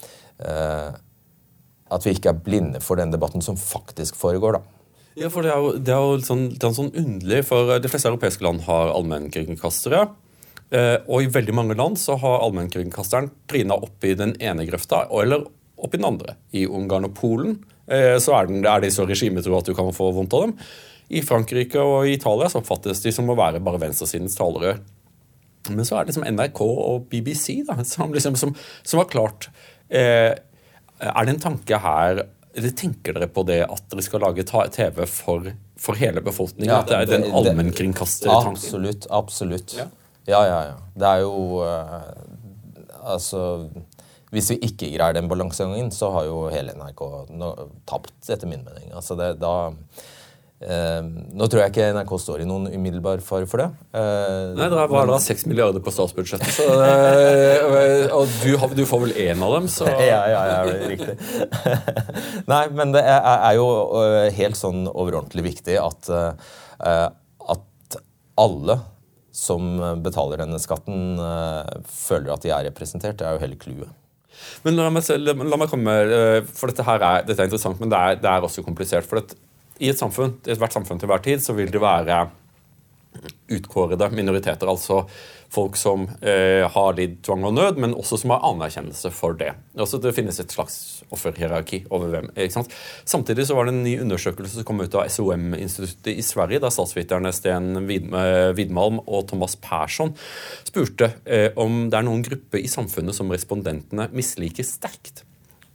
at vi ikke er blinde for den debatten som faktisk foregår. da. Ja, for det er jo, det er jo sånn, det er sånn underlig, for de fleste europeiske land har allmennkringkastere. Eh, og i veldig mange land så har allmennkringkasteren trina opp i den ene grøfta eller opp i den andre. I Ungarn og Polen eh, så er, den, er de så regimetro at du kan få vondt av dem. I Frankrike og i Italia så oppfattes de som å være bare venstresidens talerør. Men så er det liksom NRK og BBC da, som, liksom, som, som har klart eh, Er det en tanke her eller Tenker dere på det at dere skal lage TV for, for hele befolkningen? Ja, at det er den allmennkringkastertanken? Absolutt. Absolutt. Ja. ja, ja, ja. Det er jo uh, Altså Hvis vi ikke greier den balansegangen, så har jo hele NRK tapt, etter min mening. Altså det, da Uh, nå tror jeg ikke NRK står i noen umiddelbar fare for det. Uh, Nei, Dere har da 6 milliarder på statsbudsjettet, så, uh, og du, har, du, får vel én av dem, så Ja, ja, ja, riktig. Nei, men det er, er jo helt sånn overordentlig viktig at, at alle som betaler denne skatten, føler at de er representert. Det er jo hele clouet. Men la meg, la meg, komme For dette her er, dette er interessant, men det er, det er også komplisert. for dette i et samfunn, i ethvert samfunn til hver tid så vil det være utkårede minoriteter. Altså folk som eh, har lidd tvang og nød, men også som har anerkjennelse for det. Altså Det finnes et slags offerhierarki over hvem. ikke sant? Samtidig så var det en ny undersøkelse som kom ut av SOM-instituttet i Sverige, der statsviterne Sten Widmalm og Thomas Persson spurte eh, om det er noen grupper i samfunnet som respondentene misliker sterkt.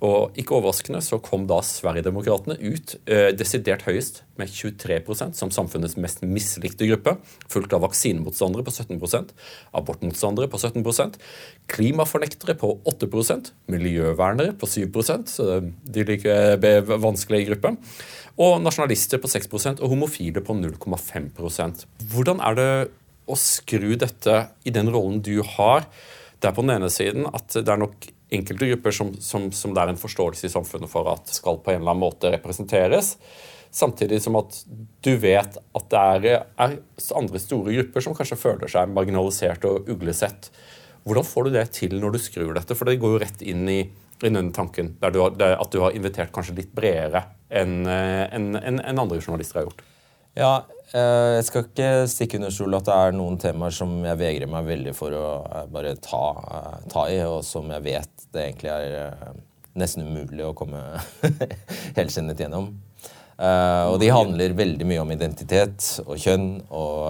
Og ikke overraskende så kom da Sverigedemokraterna ut eh, desidert høyest med 23% som samfunnets mest mislikte gruppe, fulgt av vaksinemotstandere på 17% abortmotstandere på 17% klimafornektere på 8% miljøvernere på 7 så de like vanskelige gruppe, og nasjonalister på 6% og homofile på 0,5 Hvordan er det å skru dette i den rollen du har? Det er på den ene siden at det er nok enkelte grupper som, som, som, det er en forståelse i samfunnet for at skal på en eller annen måte representeres. Samtidig som at du vet at det er, er andre store grupper som kanskje føler seg marginalisert og uglesett. Hvordan får du det til når du skrur dette? For det går jo rett inn i, i denne tanken du har, at du har invitert kanskje litt bredere enn en, en, en andre journalister har gjort. Ja, Eh, jeg skal ikke stikke under stol at det er noen temaer som jeg vegrer meg veldig for å eh, bare ta, eh, ta i, og som jeg vet det egentlig er nesten umulig å komme helskinnet gjennom. Og de handler veldig mye om identitet og kjønn og,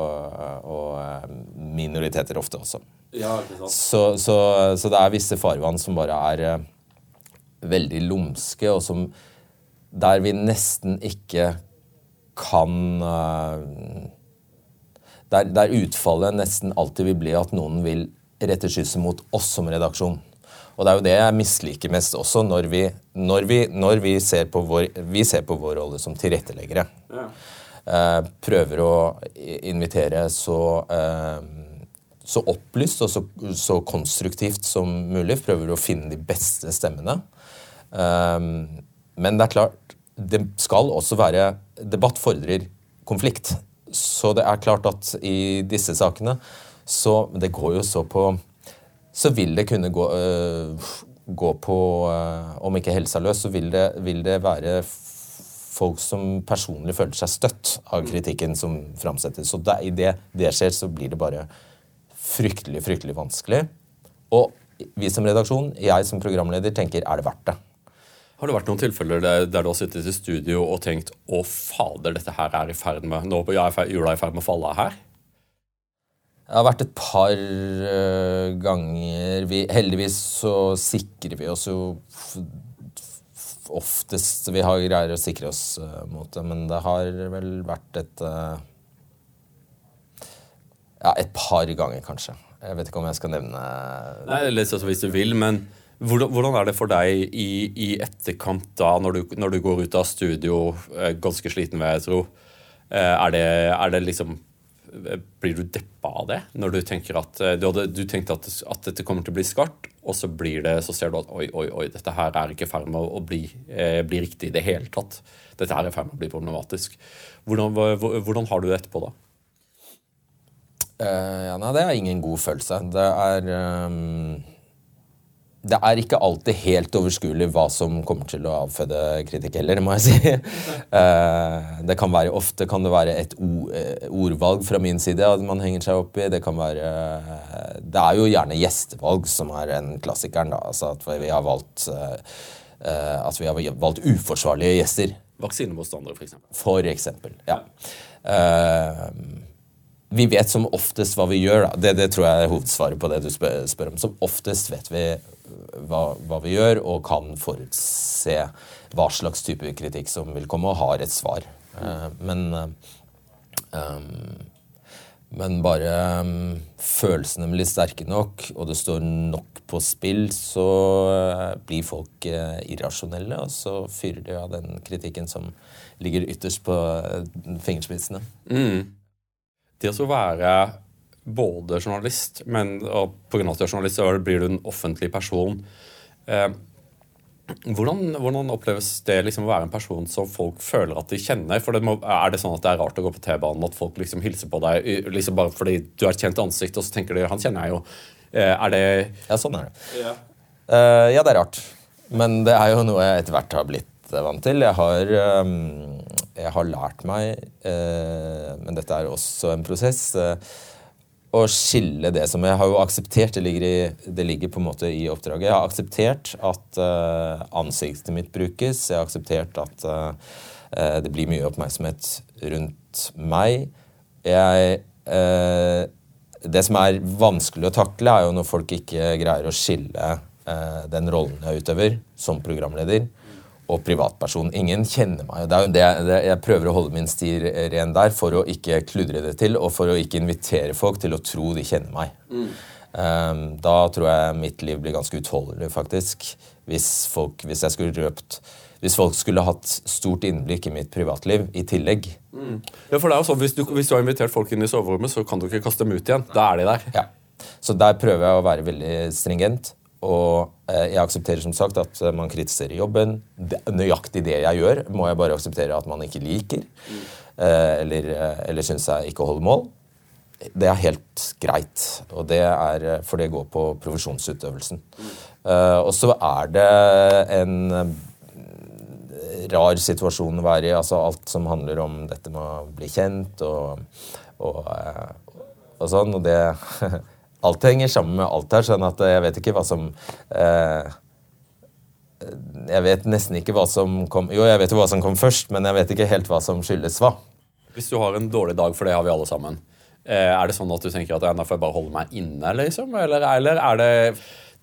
og, og minoriteter ofte også. Ja, ikke sant. Så, så, så, det er visse farvann som bare er veldig lumske, og som Der vi nesten ikke kan der, der utfallet nesten alltid vil bli at noen vil rette skytset mot oss som redaksjon. Og det er jo det jeg misliker mest også, når vi, når vi, når vi, ser, på vår, vi ser på vår rolle som tilretteleggere. Ja. Eh, prøver å invitere så, eh, så opplyst og så, så, konstruktivt som mulig. Prøver å finne de beste stemmene. Eh, men det er klart, det skal også være Debatt fordrer konflikt. Så det er klart at i disse sakene så Det går jo så på så vil det kunne gå, øh, gå på øh, Om ikke helsa løs, så vil det, vil det, være folk som personlig føler seg støtt av kritikken som framsettes. Så det, i det det skjer, så blir det bare fryktelig, fryktelig vanskelig. Og vi som redaksjon, jeg som programleder, tenker er det verdt det? Har det vært noen tilfeller der, der, du har sittet i studio og tenkt å fader, dette her er i ferd med nå er jula i ferd med å falle her? Det har vært et par uh, ganger vi, Heldigvis så sikrer vi oss jo oftest Vi har greier å sikre oss uh, mot det, men det har vel vært et uh, Ja, et par ganger, kanskje. Jeg vet ikke om jeg skal nevne Nei, Litt sånn hvis du vil, men hvordan, hvordan, er det for deg i, i etterkant, da, når du, når du, går ut av studio ganske sliten, vil jeg tro? Er det, er det liksom blir du deppa av det? Når du tenker at eh, du, hadde, du tenkte at, at, dette kommer til å bli skarpt, og så, blir det, så ser du at oi, oi, oi, dette her er ikke i ferd med å bli, eh, bli, riktig i det hele tatt. Dette her er i ferd med å bli problematisk. Hvordan, hvordan, har du det etterpå, da? Uh, ja, nei, det er ingen god følelse. Det er um det er ikke alltid helt overskuelig hva som kommer til å avføde kritikk heller, må jeg si. Eh, det kan være, Ofte kan det være et eh, ordvalg fra min side at man henger seg opp i. Det kan være Det er jo gjerne gjestevalg som er en klassikeren. da, altså At vi har valgt, eh, at vi har valgt uforsvarlige gjester. Vaksinemotstandere, f.eks. For eksempel. Ja. vi vet som oftest hva vi gjør. da. Det, det tror jeg er hovedsvaret på det du spør, spør om. Som oftest vet vi hva, hva, vi gjør, og kan forutse hva slags type kritikk som vil komme, og har et svar. Uh, men um, men bare følelsene blir sterke nok, og det står nok på spill, så blir folk irrasjonelle, og så fyrer de av den kritikken som ligger ytterst på fingerspissene. Mm. Det å være både journalist, men og pga. at du er journalist, så blir du en offentlig person. Eh, hvordan, hvordan, oppleves det liksom å være en person som folk føler at de kjenner? For det må, Er det sånn at det er rart å gå på T-banen, at folk liksom hilser på deg liksom bare fordi du er et kjent ansikt, og så tenker de 'han kjenner jeg jo'? Eh, er det Ja, sånn er det. Ja. Uh, ja, det er rart. Men det er jo noe jeg etter hvert har blitt vant til. Jeg har, um, jeg har lært meg, uh, men dette er også en prosess uh, å skille det som Jeg har jo akseptert, det ligger, i, det ligger på en måte i oppdraget. Jeg har akseptert at uh, ansiktet mitt brukes. Jeg har akseptert at uh, det blir mye oppmerksomhet rundt meg. Jeg uh, Det som er vanskelig å takle, er jo når folk ikke greier å skille den rollen jeg utøver som programleder, og privatperson. Ingen kjenner meg. Det er det, det, jeg prøver å holde min sti ren der for å ikke kludre det til, og for å ikke invitere folk til å tro de kjenner meg. Mm. Um, da tror jeg mitt liv blir ganske utholdelig, faktisk. Hvis, folk, hvis jeg skulle røpt hvis folk skulle hatt stort innblikk i mitt privatliv i tillegg. Mm. Ja, for det er jo sånn, hvis du, hvis du, har invitert folk inn i soverommet, så kan du ikke kaste dem ut igjen. Da er de der. Ja. Så der prøver jeg å være veldig stringent. Og eh, jeg aksepterer som sagt at eh, man kritiserer jobben. Nøyaktig det jeg gjør, må jeg bare akseptere at man ikke liker. Mm. Eller, eller syns jeg ikke holder mål. Det er helt greit. Og det er, for det går på profesjonsutøvelsen. Og så er det en rar situasjon å være i. altså Alt som handler om dette med å bli kjent og, og, og sånn. Og det alt henger sammen med alt her. sånn at jeg vet ikke hva som eh, jeg vet nesten ikke hva som kom Jo, jeg vet jo hva som kom først, men jeg vet ikke helt hva som skyldes hva. Hvis du har en dårlig dag, for det har vi alle sammen, eh, er det sånn at du tenker at da får jeg bare holde meg inne, liksom? Eller, eller er det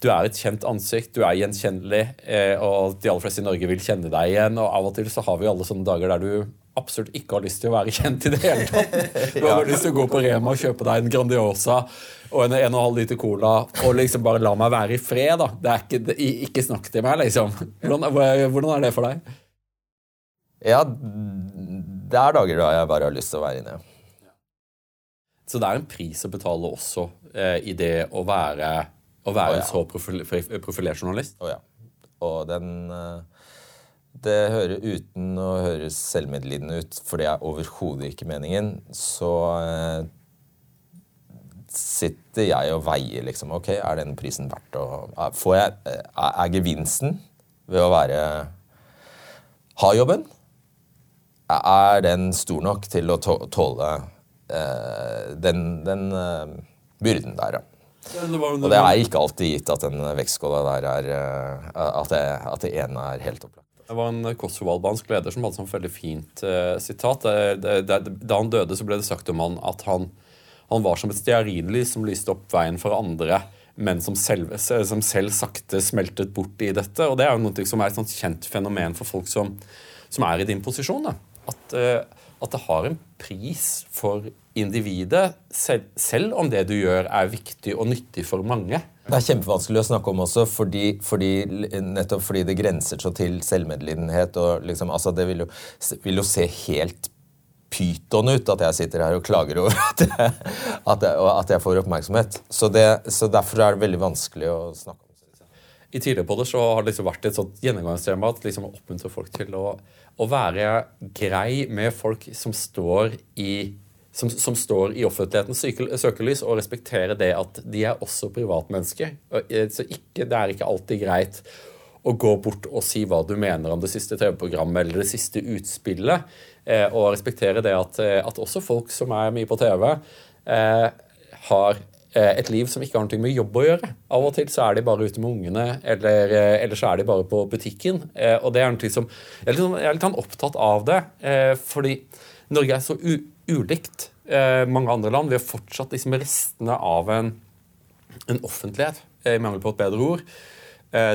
du er et kjent ansikt, du er gjenkjennelig, eh, og de aller fleste i Norge vil kjenne deg igjen. Og av og til så har vi alle sånne dager der du absolutt ikke har lyst til å være kjent i det hele tatt. Du har ja. lyst til å gå på Rema og kjøpe deg en Grandiosa og en 1,5 liter cola og liksom bare la meg være i fred. da. Det er ikke, ikke snakk til meg, liksom. Hvordan, hvordan, er det for deg? Ja, det er dager da jeg bare har lyst til å være inne. Så det er en pris å betale også eh, i det å være, å være oh, ja. en så profil, profilert journalist? Å oh, ja. Og den eh, Det hører uten å høres selvmedlidende ut, for det er overhodet ikke meningen, så eh, sitter jeg og veier liksom Ok, er denne prisen verdt å Får jeg Er gevinsten ved å være Ha jobben? Er den stor nok til å tåle uh, den, den uh, byrden der, ja. Og det er ikke alltid gitt at den vektskåla der er uh, at, det, at det ene er helt opplagt. Det var en kosovo-albansk leder som hadde sånn veldig fint sitat. Det, det, da han døde, så ble det sagt om han at han han var som et stearinlys som lyste opp veien for andre, men som selv, som selv, sakte smeltet bort i dette. Og det er jo noe som er et kjent fenomen for folk som, som er i din posisjon. At, uh, at, det har en pris for individet, selv, selv, om det du gjør, er viktig og nyttig for mange. Det er kjempevanskelig å snakke om også, fordi, fordi, nettopp fordi det grenser så til selvmedlidenhet. og liksom, altså Det vil jo, vil jo se helt pyton ut at jeg sitter her og klager over at jeg, at jeg, at jeg får oppmerksomhet. Så, det, så, Derfor er det veldig vanskelig å snakke om. I tidligere på det så har det liksom vært et sånt gjennomgangstema at liksom oppmuntre folk til å, å, være grei med folk som står i som, som står i offentlighetens søkelys, og respektere det at de er også privatmennesker. Eh, så ikke, det er ikke alltid greit å gå bort og si hva du mener om det siste TV-programmet eller det siste utspillet. Eh, og respektere det at, eh, at, også folk som er mye på TV, eh, har et liv som ikke har noe med jobb å gjøre. Av og til så er de bare ute med ungene, eller, eller så er de bare på butikken. og det er noe som, Jeg er litt, sånn, jeg er litt sånn opptatt av det, fordi Norge er så ulikt mange andre land. Vi har fortsatt liksom restene av en, en offentlighet, i mangel på et bedre ord,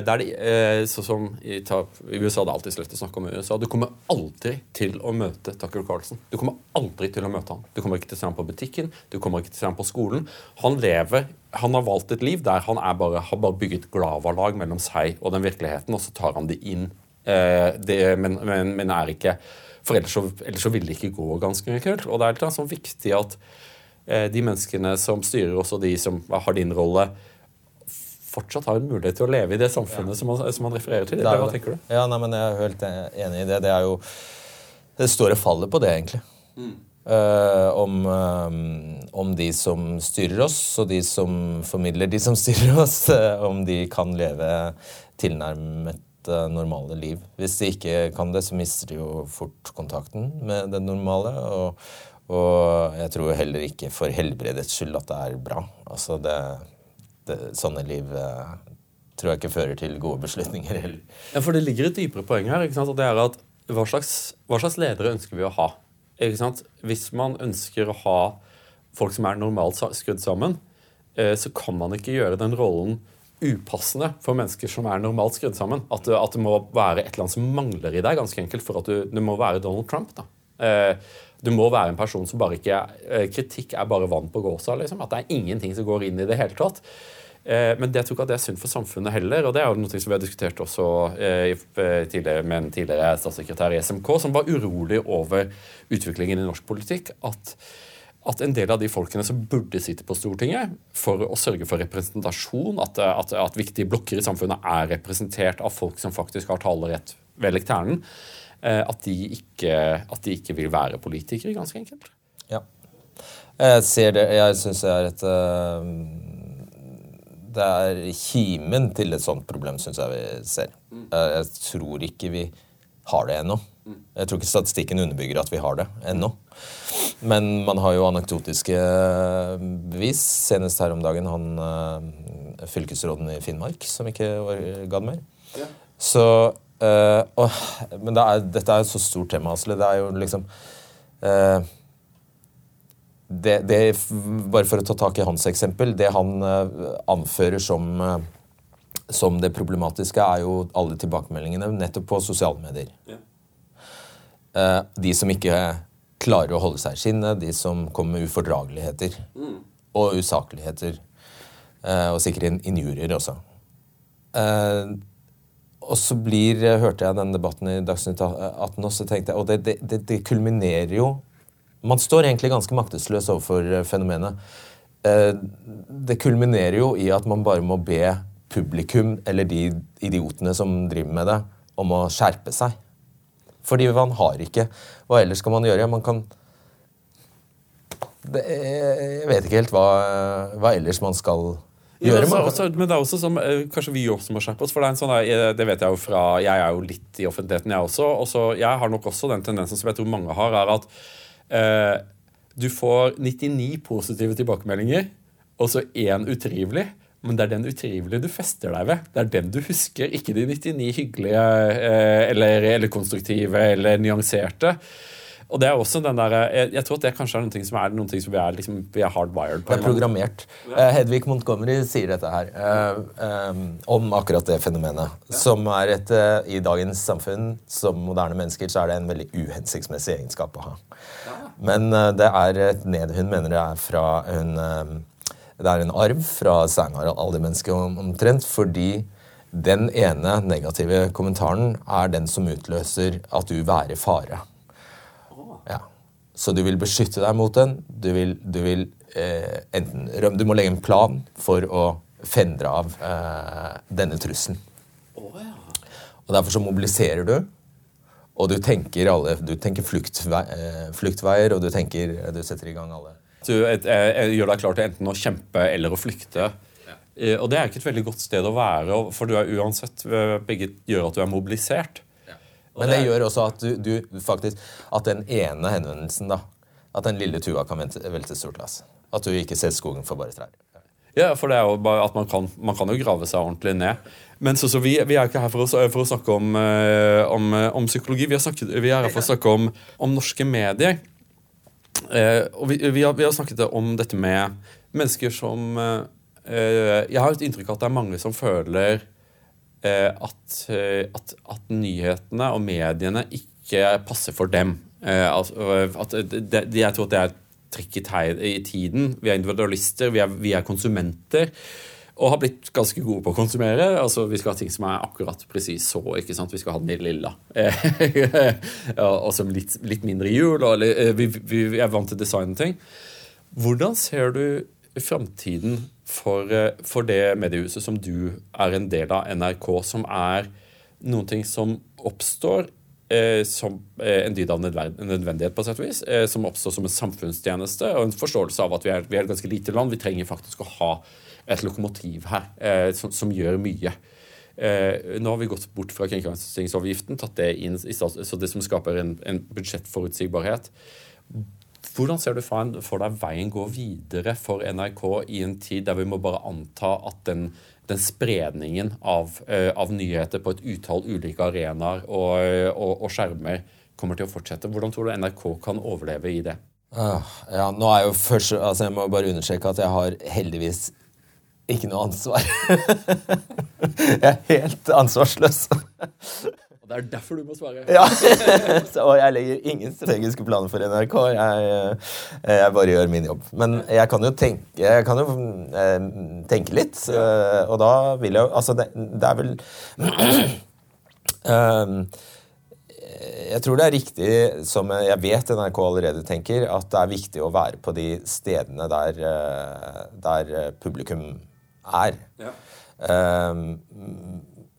der de, eh, sånn som i, USA det er alltid slutt å snakke om USA. Du kommer aldri til å møte Tucker Carlson. Du kommer aldri til å møte han. Du kommer ikke til å se ham på butikken, du kommer ikke til å se ham på skolen. Han lever, han har valgt et liv der han bare, har bare bygget glavalag mellom seg og den virkeligheten, og så tar han det inn. Eh, det, men, men, men, er ikke For ellers så, ellers så vil det ikke gå ganske kult. Og det er sånn viktig at de menneskene som styrer oss, og de som har din rolle, fortsatt har en mulighet til å leve i det samfunnet ja. som, man, som, man, refererer til. Det, hva tenker du? Ja, nei, men Jeg er helt enig i det. Det er jo Det store fallet på det, egentlig. Mm. Uh, om, um, om, de som styrer oss, og de som formidler de som styrer oss, uh, om de kan leve tilnærmet uh, normale liv. Hvis de ikke kan det, så mister de jo fort kontakten med det normale. Og, og jeg tror heller ikke for helbredets skyld at det er bra. Altså det det, sånne liv eh, tror jeg ikke fører til gode beslutninger heller. Ja, For det ligger et dypere poeng her. ikke sant? Og det er at hva slags, hva slags ledere ønsker vi å ha? Ikke sant? Hvis man ønsker å ha folk som er normalt skrudd sammen, eh, så kan man ikke gjøre den rollen upassende for mennesker som er normalt skrudd sammen. At at det, må være et eller annet som mangler i deg, ganske enkelt, for at du, du må være Donald Trump. da. Eh, du må være en person som bare ikke eh, Kritikk er bare vann på gåsa. Liksom. At det er ingenting som går inn i det hele tatt. Eh, men det tror ikke det er sunt for samfunnet heller. og Det er jo noe som vi har diskutert også tidligere med en tidligere statssekretær i SMK, som var urolig over utviklingen i norsk politikk. At, at en del av de folkene som burde sitte på Stortinget for å sørge for representasjon, at, at, at viktige blokker i samfunnet er representert av folk som faktisk har talerett ved lekternen, Eh, at de, ikke, at de ikke vil være politikere, ganske enkelt. Ja. Jeg ser det. Jeg syns det er et eh, Det er kimen til et sånt problem, syns jeg vi ser. Mm. Jeg tror ikke vi har det ennå. Mm. Jeg tror ikke statistikken underbygger at vi har det ennå. Men man har jo anekdotiske bevis. Senest her om dagen han eh, fylkesråden i Finnmark som ikke gadd mer. Ja. Så Uh, og, men det er, dette er et så stort tema, Asle. Det er jo liksom uh, det, det, Bare for å ta tak i hans eksempel. Det han uh, anfører som, som det problematiske, er jo alle tilbakemeldingene nettopp på sosiale medier. Ja. de som ikke klarer å holde seg i skinnet, de som kommer med ufordrageligheter mm. og usakligheter. og sikkert injurier også. Uh, og så blir, hørte jeg den debatten i Dagsnytt 18, og så tenkte jeg, og det, det, det, kulminerer jo Man står egentlig ganske maktesløs overfor eh, fenomenet. Eh, det kulminerer jo i at man bare må be publikum, eller de idiotene som driver med det, om å skjerpe seg. Fordi man har ikke Hva ellers skal man gjøre? Man kan det, Jeg vet ikke helt hva, hva ellers man skal gjøre gjøre. Men, også, men det er også som, eh, kanskje vi også må skjerpe oss. for Det er en sånn, eh, det vet jeg jo fra, jeg er jo litt i offentligheten, jeg også. og så, Jeg har nok også den tendensen som jeg tror mange har, er at eh, du får 99 positive tilbakemeldinger, og så én utrivelig. Men det er den utrivelige du fester deg ved. Det er den du husker, ikke de 99 hyggelige eh, eller, eller konstruktive eller nyanserte. Og det er også den der, jeg, jeg, tror at det kanskje er noe som er noe som vi er, liksom, vi er hardwired på. Det er programmert. Uh, Hedvig Montgomery sier dette her uh, um, om akkurat det fenomenet. Ja. Som er et uh, I dagens samfunn som moderne mennesker så er det en veldig uhensiktsmessig egenskap å ha. Ja. Men det er et ned hun mener det er fra en Det er en arv fra steinaldermennesket omtrent, fordi den ene negative kommentaren er den som utløser at du værer fare. Så du vil beskytte deg mot den. Du vil, du vil eh, enten rømme Du må legge en plan for å fendre av eh, denne trusselen. Oh, ja. Og Derfor så mobiliserer du, og du tenker, alle, du tenker fluktvei, eh, fluktveier, og du, tenker, du setter i gang alle Du et, et, gjør deg klar til enten å kjempe eller å flykte. Ja. Eh, og det er ikke et veldig godt sted å være, for du er uansett eh, Begge gjør at du er mobilisert. Men det, gjør også at du, du, faktisk At den ene henvendelsen, da At den lille tua kan velte stort lass. At du ikke ser skogen for bare trær. Ja, for det er jo bare at man kan, man kan jo grave seg ordentlig ned. Men så, så vi, vi, er ikke her for å, for å snakke om, eh, om, om, psykologi. Vi, snakket, vi, er her for å snakke om, om norske medier. Eh, og vi, har, vi, har, snakket om dette med mennesker som eh, Jeg har et inntrykk av at det er mange som føler Eh, at, eh, at, at, nyhetene og mediene ikke passer for dem. Eh, at de, jeg tror at det er et trekk i, tiden. Vi er individualister, vi er, vi er, konsumenter. Og har blitt ganske gode på å konsumere. altså Vi skal ha ting som er akkurat presis så. ikke sant? Vi skal ha den i lilla. og som litt, litt, mindre jul. Og, vi, vi, er vant til å designe ting. Hvordan ser du framtiden for, eh, for, det mediehuset som du er en del av, NRK, som er noen ting som oppstår eh, som eh, en dyd av nødvendighet, på sett og vis, eh, som oppstår som en samfunnstjeneste og en forståelse av at vi er, vi er et ganske lite land. Vi trenger faktisk å ha et lokomotiv her eh, som, som, gjør mye. Eh, nå har vi gått bort fra kringkastingsavgiften, tatt det inn i stats, så det som skaper en, en budsjettforutsigbarhet. Hvordan ser du for deg veien går videre for NRK i en tid der vi må bare anta at den, den spredningen av, uh, av, nyheter på et utall ulike arenaer og, og, og, skjermer kommer til å fortsette? Hvordan tror du NRK kan overleve i det? Uh, ja, nå er jo først, altså Jeg må bare understreke at jeg har heldigvis ikke noe ansvar. jeg er helt ansvarsløs. Det er derfor du må svare. Ja, Og jeg legger ingen strategiske planer for NRK. Jeg, jeg, bare gjør min jobb. Men jeg kan jo tenke, jeg kan jo, eh, tenke litt, eh, og da vil jeg jo Altså, det, det er vel um, jeg tror det er riktig, som jeg vet NRK allerede tenker, at det er viktig å være på de stedene der, eh, der publikum er. Ja. Um,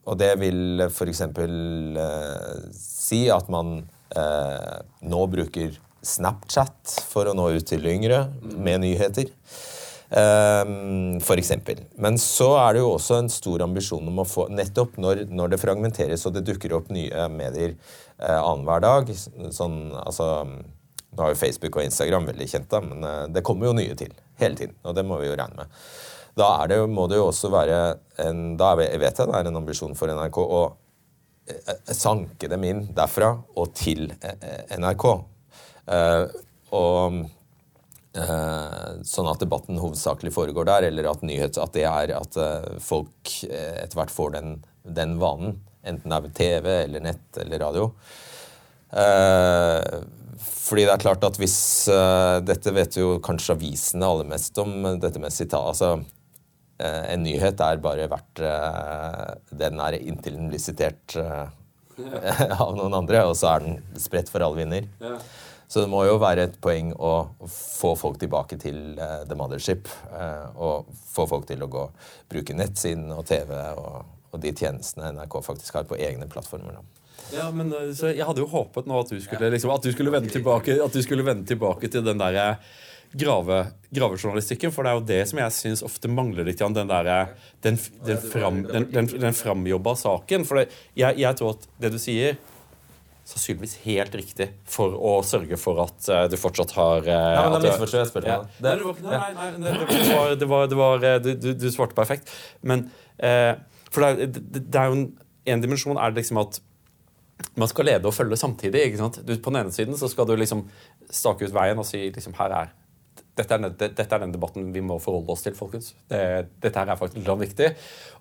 og det vil f.eks. Eh, si at man eh, nå bruker Snapchat for å nå ut til yngre med nyheter. Um, for eksempel. Men så er det jo også en stor ambisjon om å få Nettopp når, når det fragmenteres og det dukker opp nye medier eh, annenhver dag sånn, altså, Nå er jo Facebook og Instagram veldig kjent, da, men eh, det kommer jo nye til hele tiden. Og det må vi jo regne med. Da det, må det jo også være en, da vet jeg det er en ambisjon for NRK å sanke dem inn derfra og til NRK. Og Sånn at debatten hovedsakelig foregår der, eller at nyhet, at det er at folk etter hvert får den, den vanen. Enten det er TV eller nett eller radio. Fordi det er klart at hvis Dette vet jo kanskje avisene aller mest om, dette med sitat. Altså, Eh, en nyhet er bare verdt eh, Den er inntil den blir sitert eh, av noen andre, og så er den spredt for alle vinner. Ja. Så det må jo være et poeng å få folk tilbake til the mothership. Og få folk til å gå bruke nettsiden og TV og, og, de tjenestene NRK faktisk har på egne plattformer. Ja, men Jeg hadde jo håpet nå at du skulle, liksom, at du skulle, vende, tilbake, at du skulle vende tilbake til den derre grave, gravejournalistikken. For det er jo det som jeg syns ofte mangler litt. Den, der, den, den, fram, den, den framjobba saken. For det, jeg, jeg, tror at det du sier sannsynligvis helt riktig for å sørge for at uh, du fortsatt har uh, Ja, men da misforstår jeg spørsmålet. Ja. Nei, nei, nei, det var, det var, det var eh, du, du, svarte perfekt. Men uh, For det er, det, det er jo en, en dimensjon er det liksom at man skal lede og følge samtidig. ikke sant? Du, på den ene siden så skal du liksom stake ut veien og si liksom, her er dette er, dette er, den debatten vi må forholde oss til, folkens. Det, dette her er faktisk litt viktig.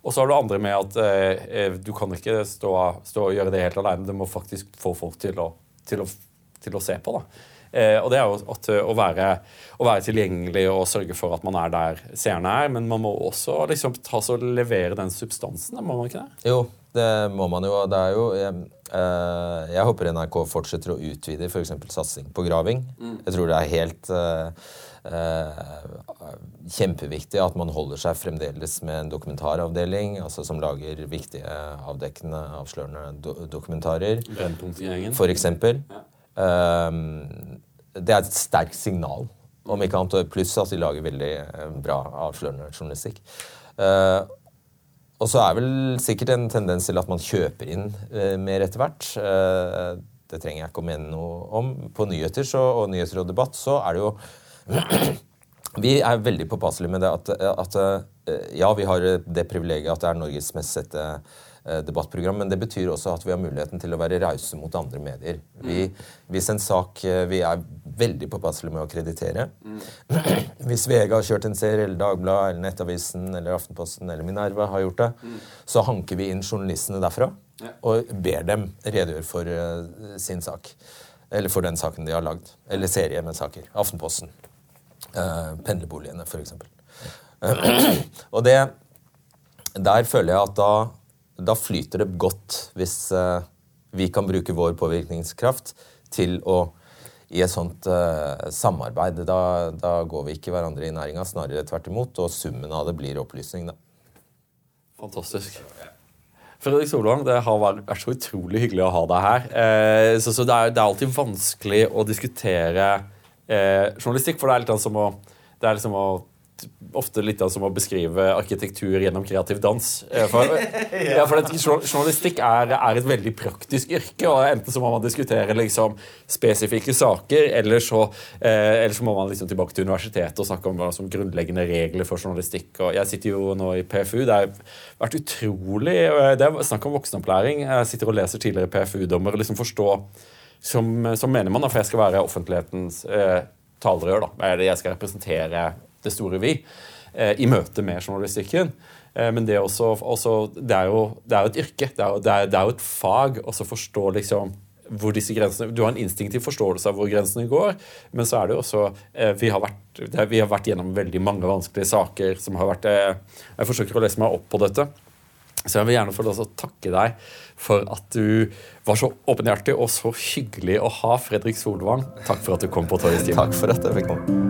Og så har du andre med at eh, eh, du kan ikke stå, stå, og gjøre det helt alene. Du må faktisk få folk til å, til å, til å se på. da. Eh, og det er jo at, eh, å, være, å, være, tilgjengelig og sørge for at man er der seerne er. Men man må også liksom ta og levere den substansen. Må man ikke det? Jo, det må man jo. Det er jo jeg, eh, jeg håper NRK fortsetter å utvide f.eks. satsing på graving. Mm. Jeg tror det er helt eh, Eh, kjempeviktig at man holder seg fremdeles med en dokumentaravdeling altså som lager viktige, avdekkende, avslørende do dokumentarer. For eksempel. Ja. Um, det er et sterkt signal, om ikke annet. Pluss at de lager veldig eh, bra avslørende journalistikk. Og så er vel sikkert en tendens til at man kjøper inn mer etter hvert. Det trenger jeg ikke å mene noe om. På nyheter så, og nyheter og debatt så er det jo vi er veldig påpasselige med det at, at, eh, ja, vi har det privilegiet at det er Norges mest sette eh, debattprogram, men det betyr også at vi har muligheten til å være rause mot andre medier. Vi, hvis en sak eh, Vi er veldig påpasselige med å kreditere. Hvis VG har kjørt en serie, eller Dagbladet, eller Nettavisen, eller Aftenposten eller Minerva har gjort det, så hanker vi inn journalistene derfra og ber dem redegjøre for sin sak. Eller for den saken de har lagd. Eller serie med saker. Aftenposten. Uh, pendlerboligene, f.eks. Uh, og det Der føler jeg at da, da flyter det godt hvis uh, vi kan bruke vår påvirkningskraft til å i et sånt uh, samarbeid. Da, da, går vi ikke hverandre i næringa, snarere tvert imot. Og summen av det blir opplysning, da. Fantastisk. Fredrik Solvang, det har vært så utrolig hyggelig å ha deg her. Eh, så, så det, er, det, er, alltid vanskelig å diskutere eh, journalistikk, for det er litt som å, det er liksom å ofte litt som å beskrive arkitektur gjennom kreativ dans. Eh, for, ja, for Journalistikk er, er, et veldig praktisk yrke. og Enten så må man diskutere liksom, spesifikke saker, eller så, eh, eller så, må man liksom tilbake til universitetet og snakke om altså, grunnleggende regler for journalistikk. og Jeg sitter jo nå i PFU. Det har vært utrolig eh, Det er snakk om voksenopplæring. Jeg sitter og leser tidligere PFU-dommer og liksom forstår som, som mener man, for jeg skal være offentlighetens eh, talerør. da. Jeg skal representere det store vi, eh, i møte med journalistikken. Eh, men det, også, også, det, er jo, det er jo et yrke, det er, det er, det er jo et fag å forstå liksom hvor disse grensene, Du har en instinktiv forståelse av hvor grensene går, men så er det jo også eh, vi har, vært, vi har vært gjennom veldig mange vanskelige saker som har vært Jeg forsøker å lese meg opp på dette. Så jeg vil gjerne få takke deg for at du var så åpenhjertig og så hyggelig å ha Fredrik Solvang. Takk for at du kom på Torgets Takk for at jeg fikk komme.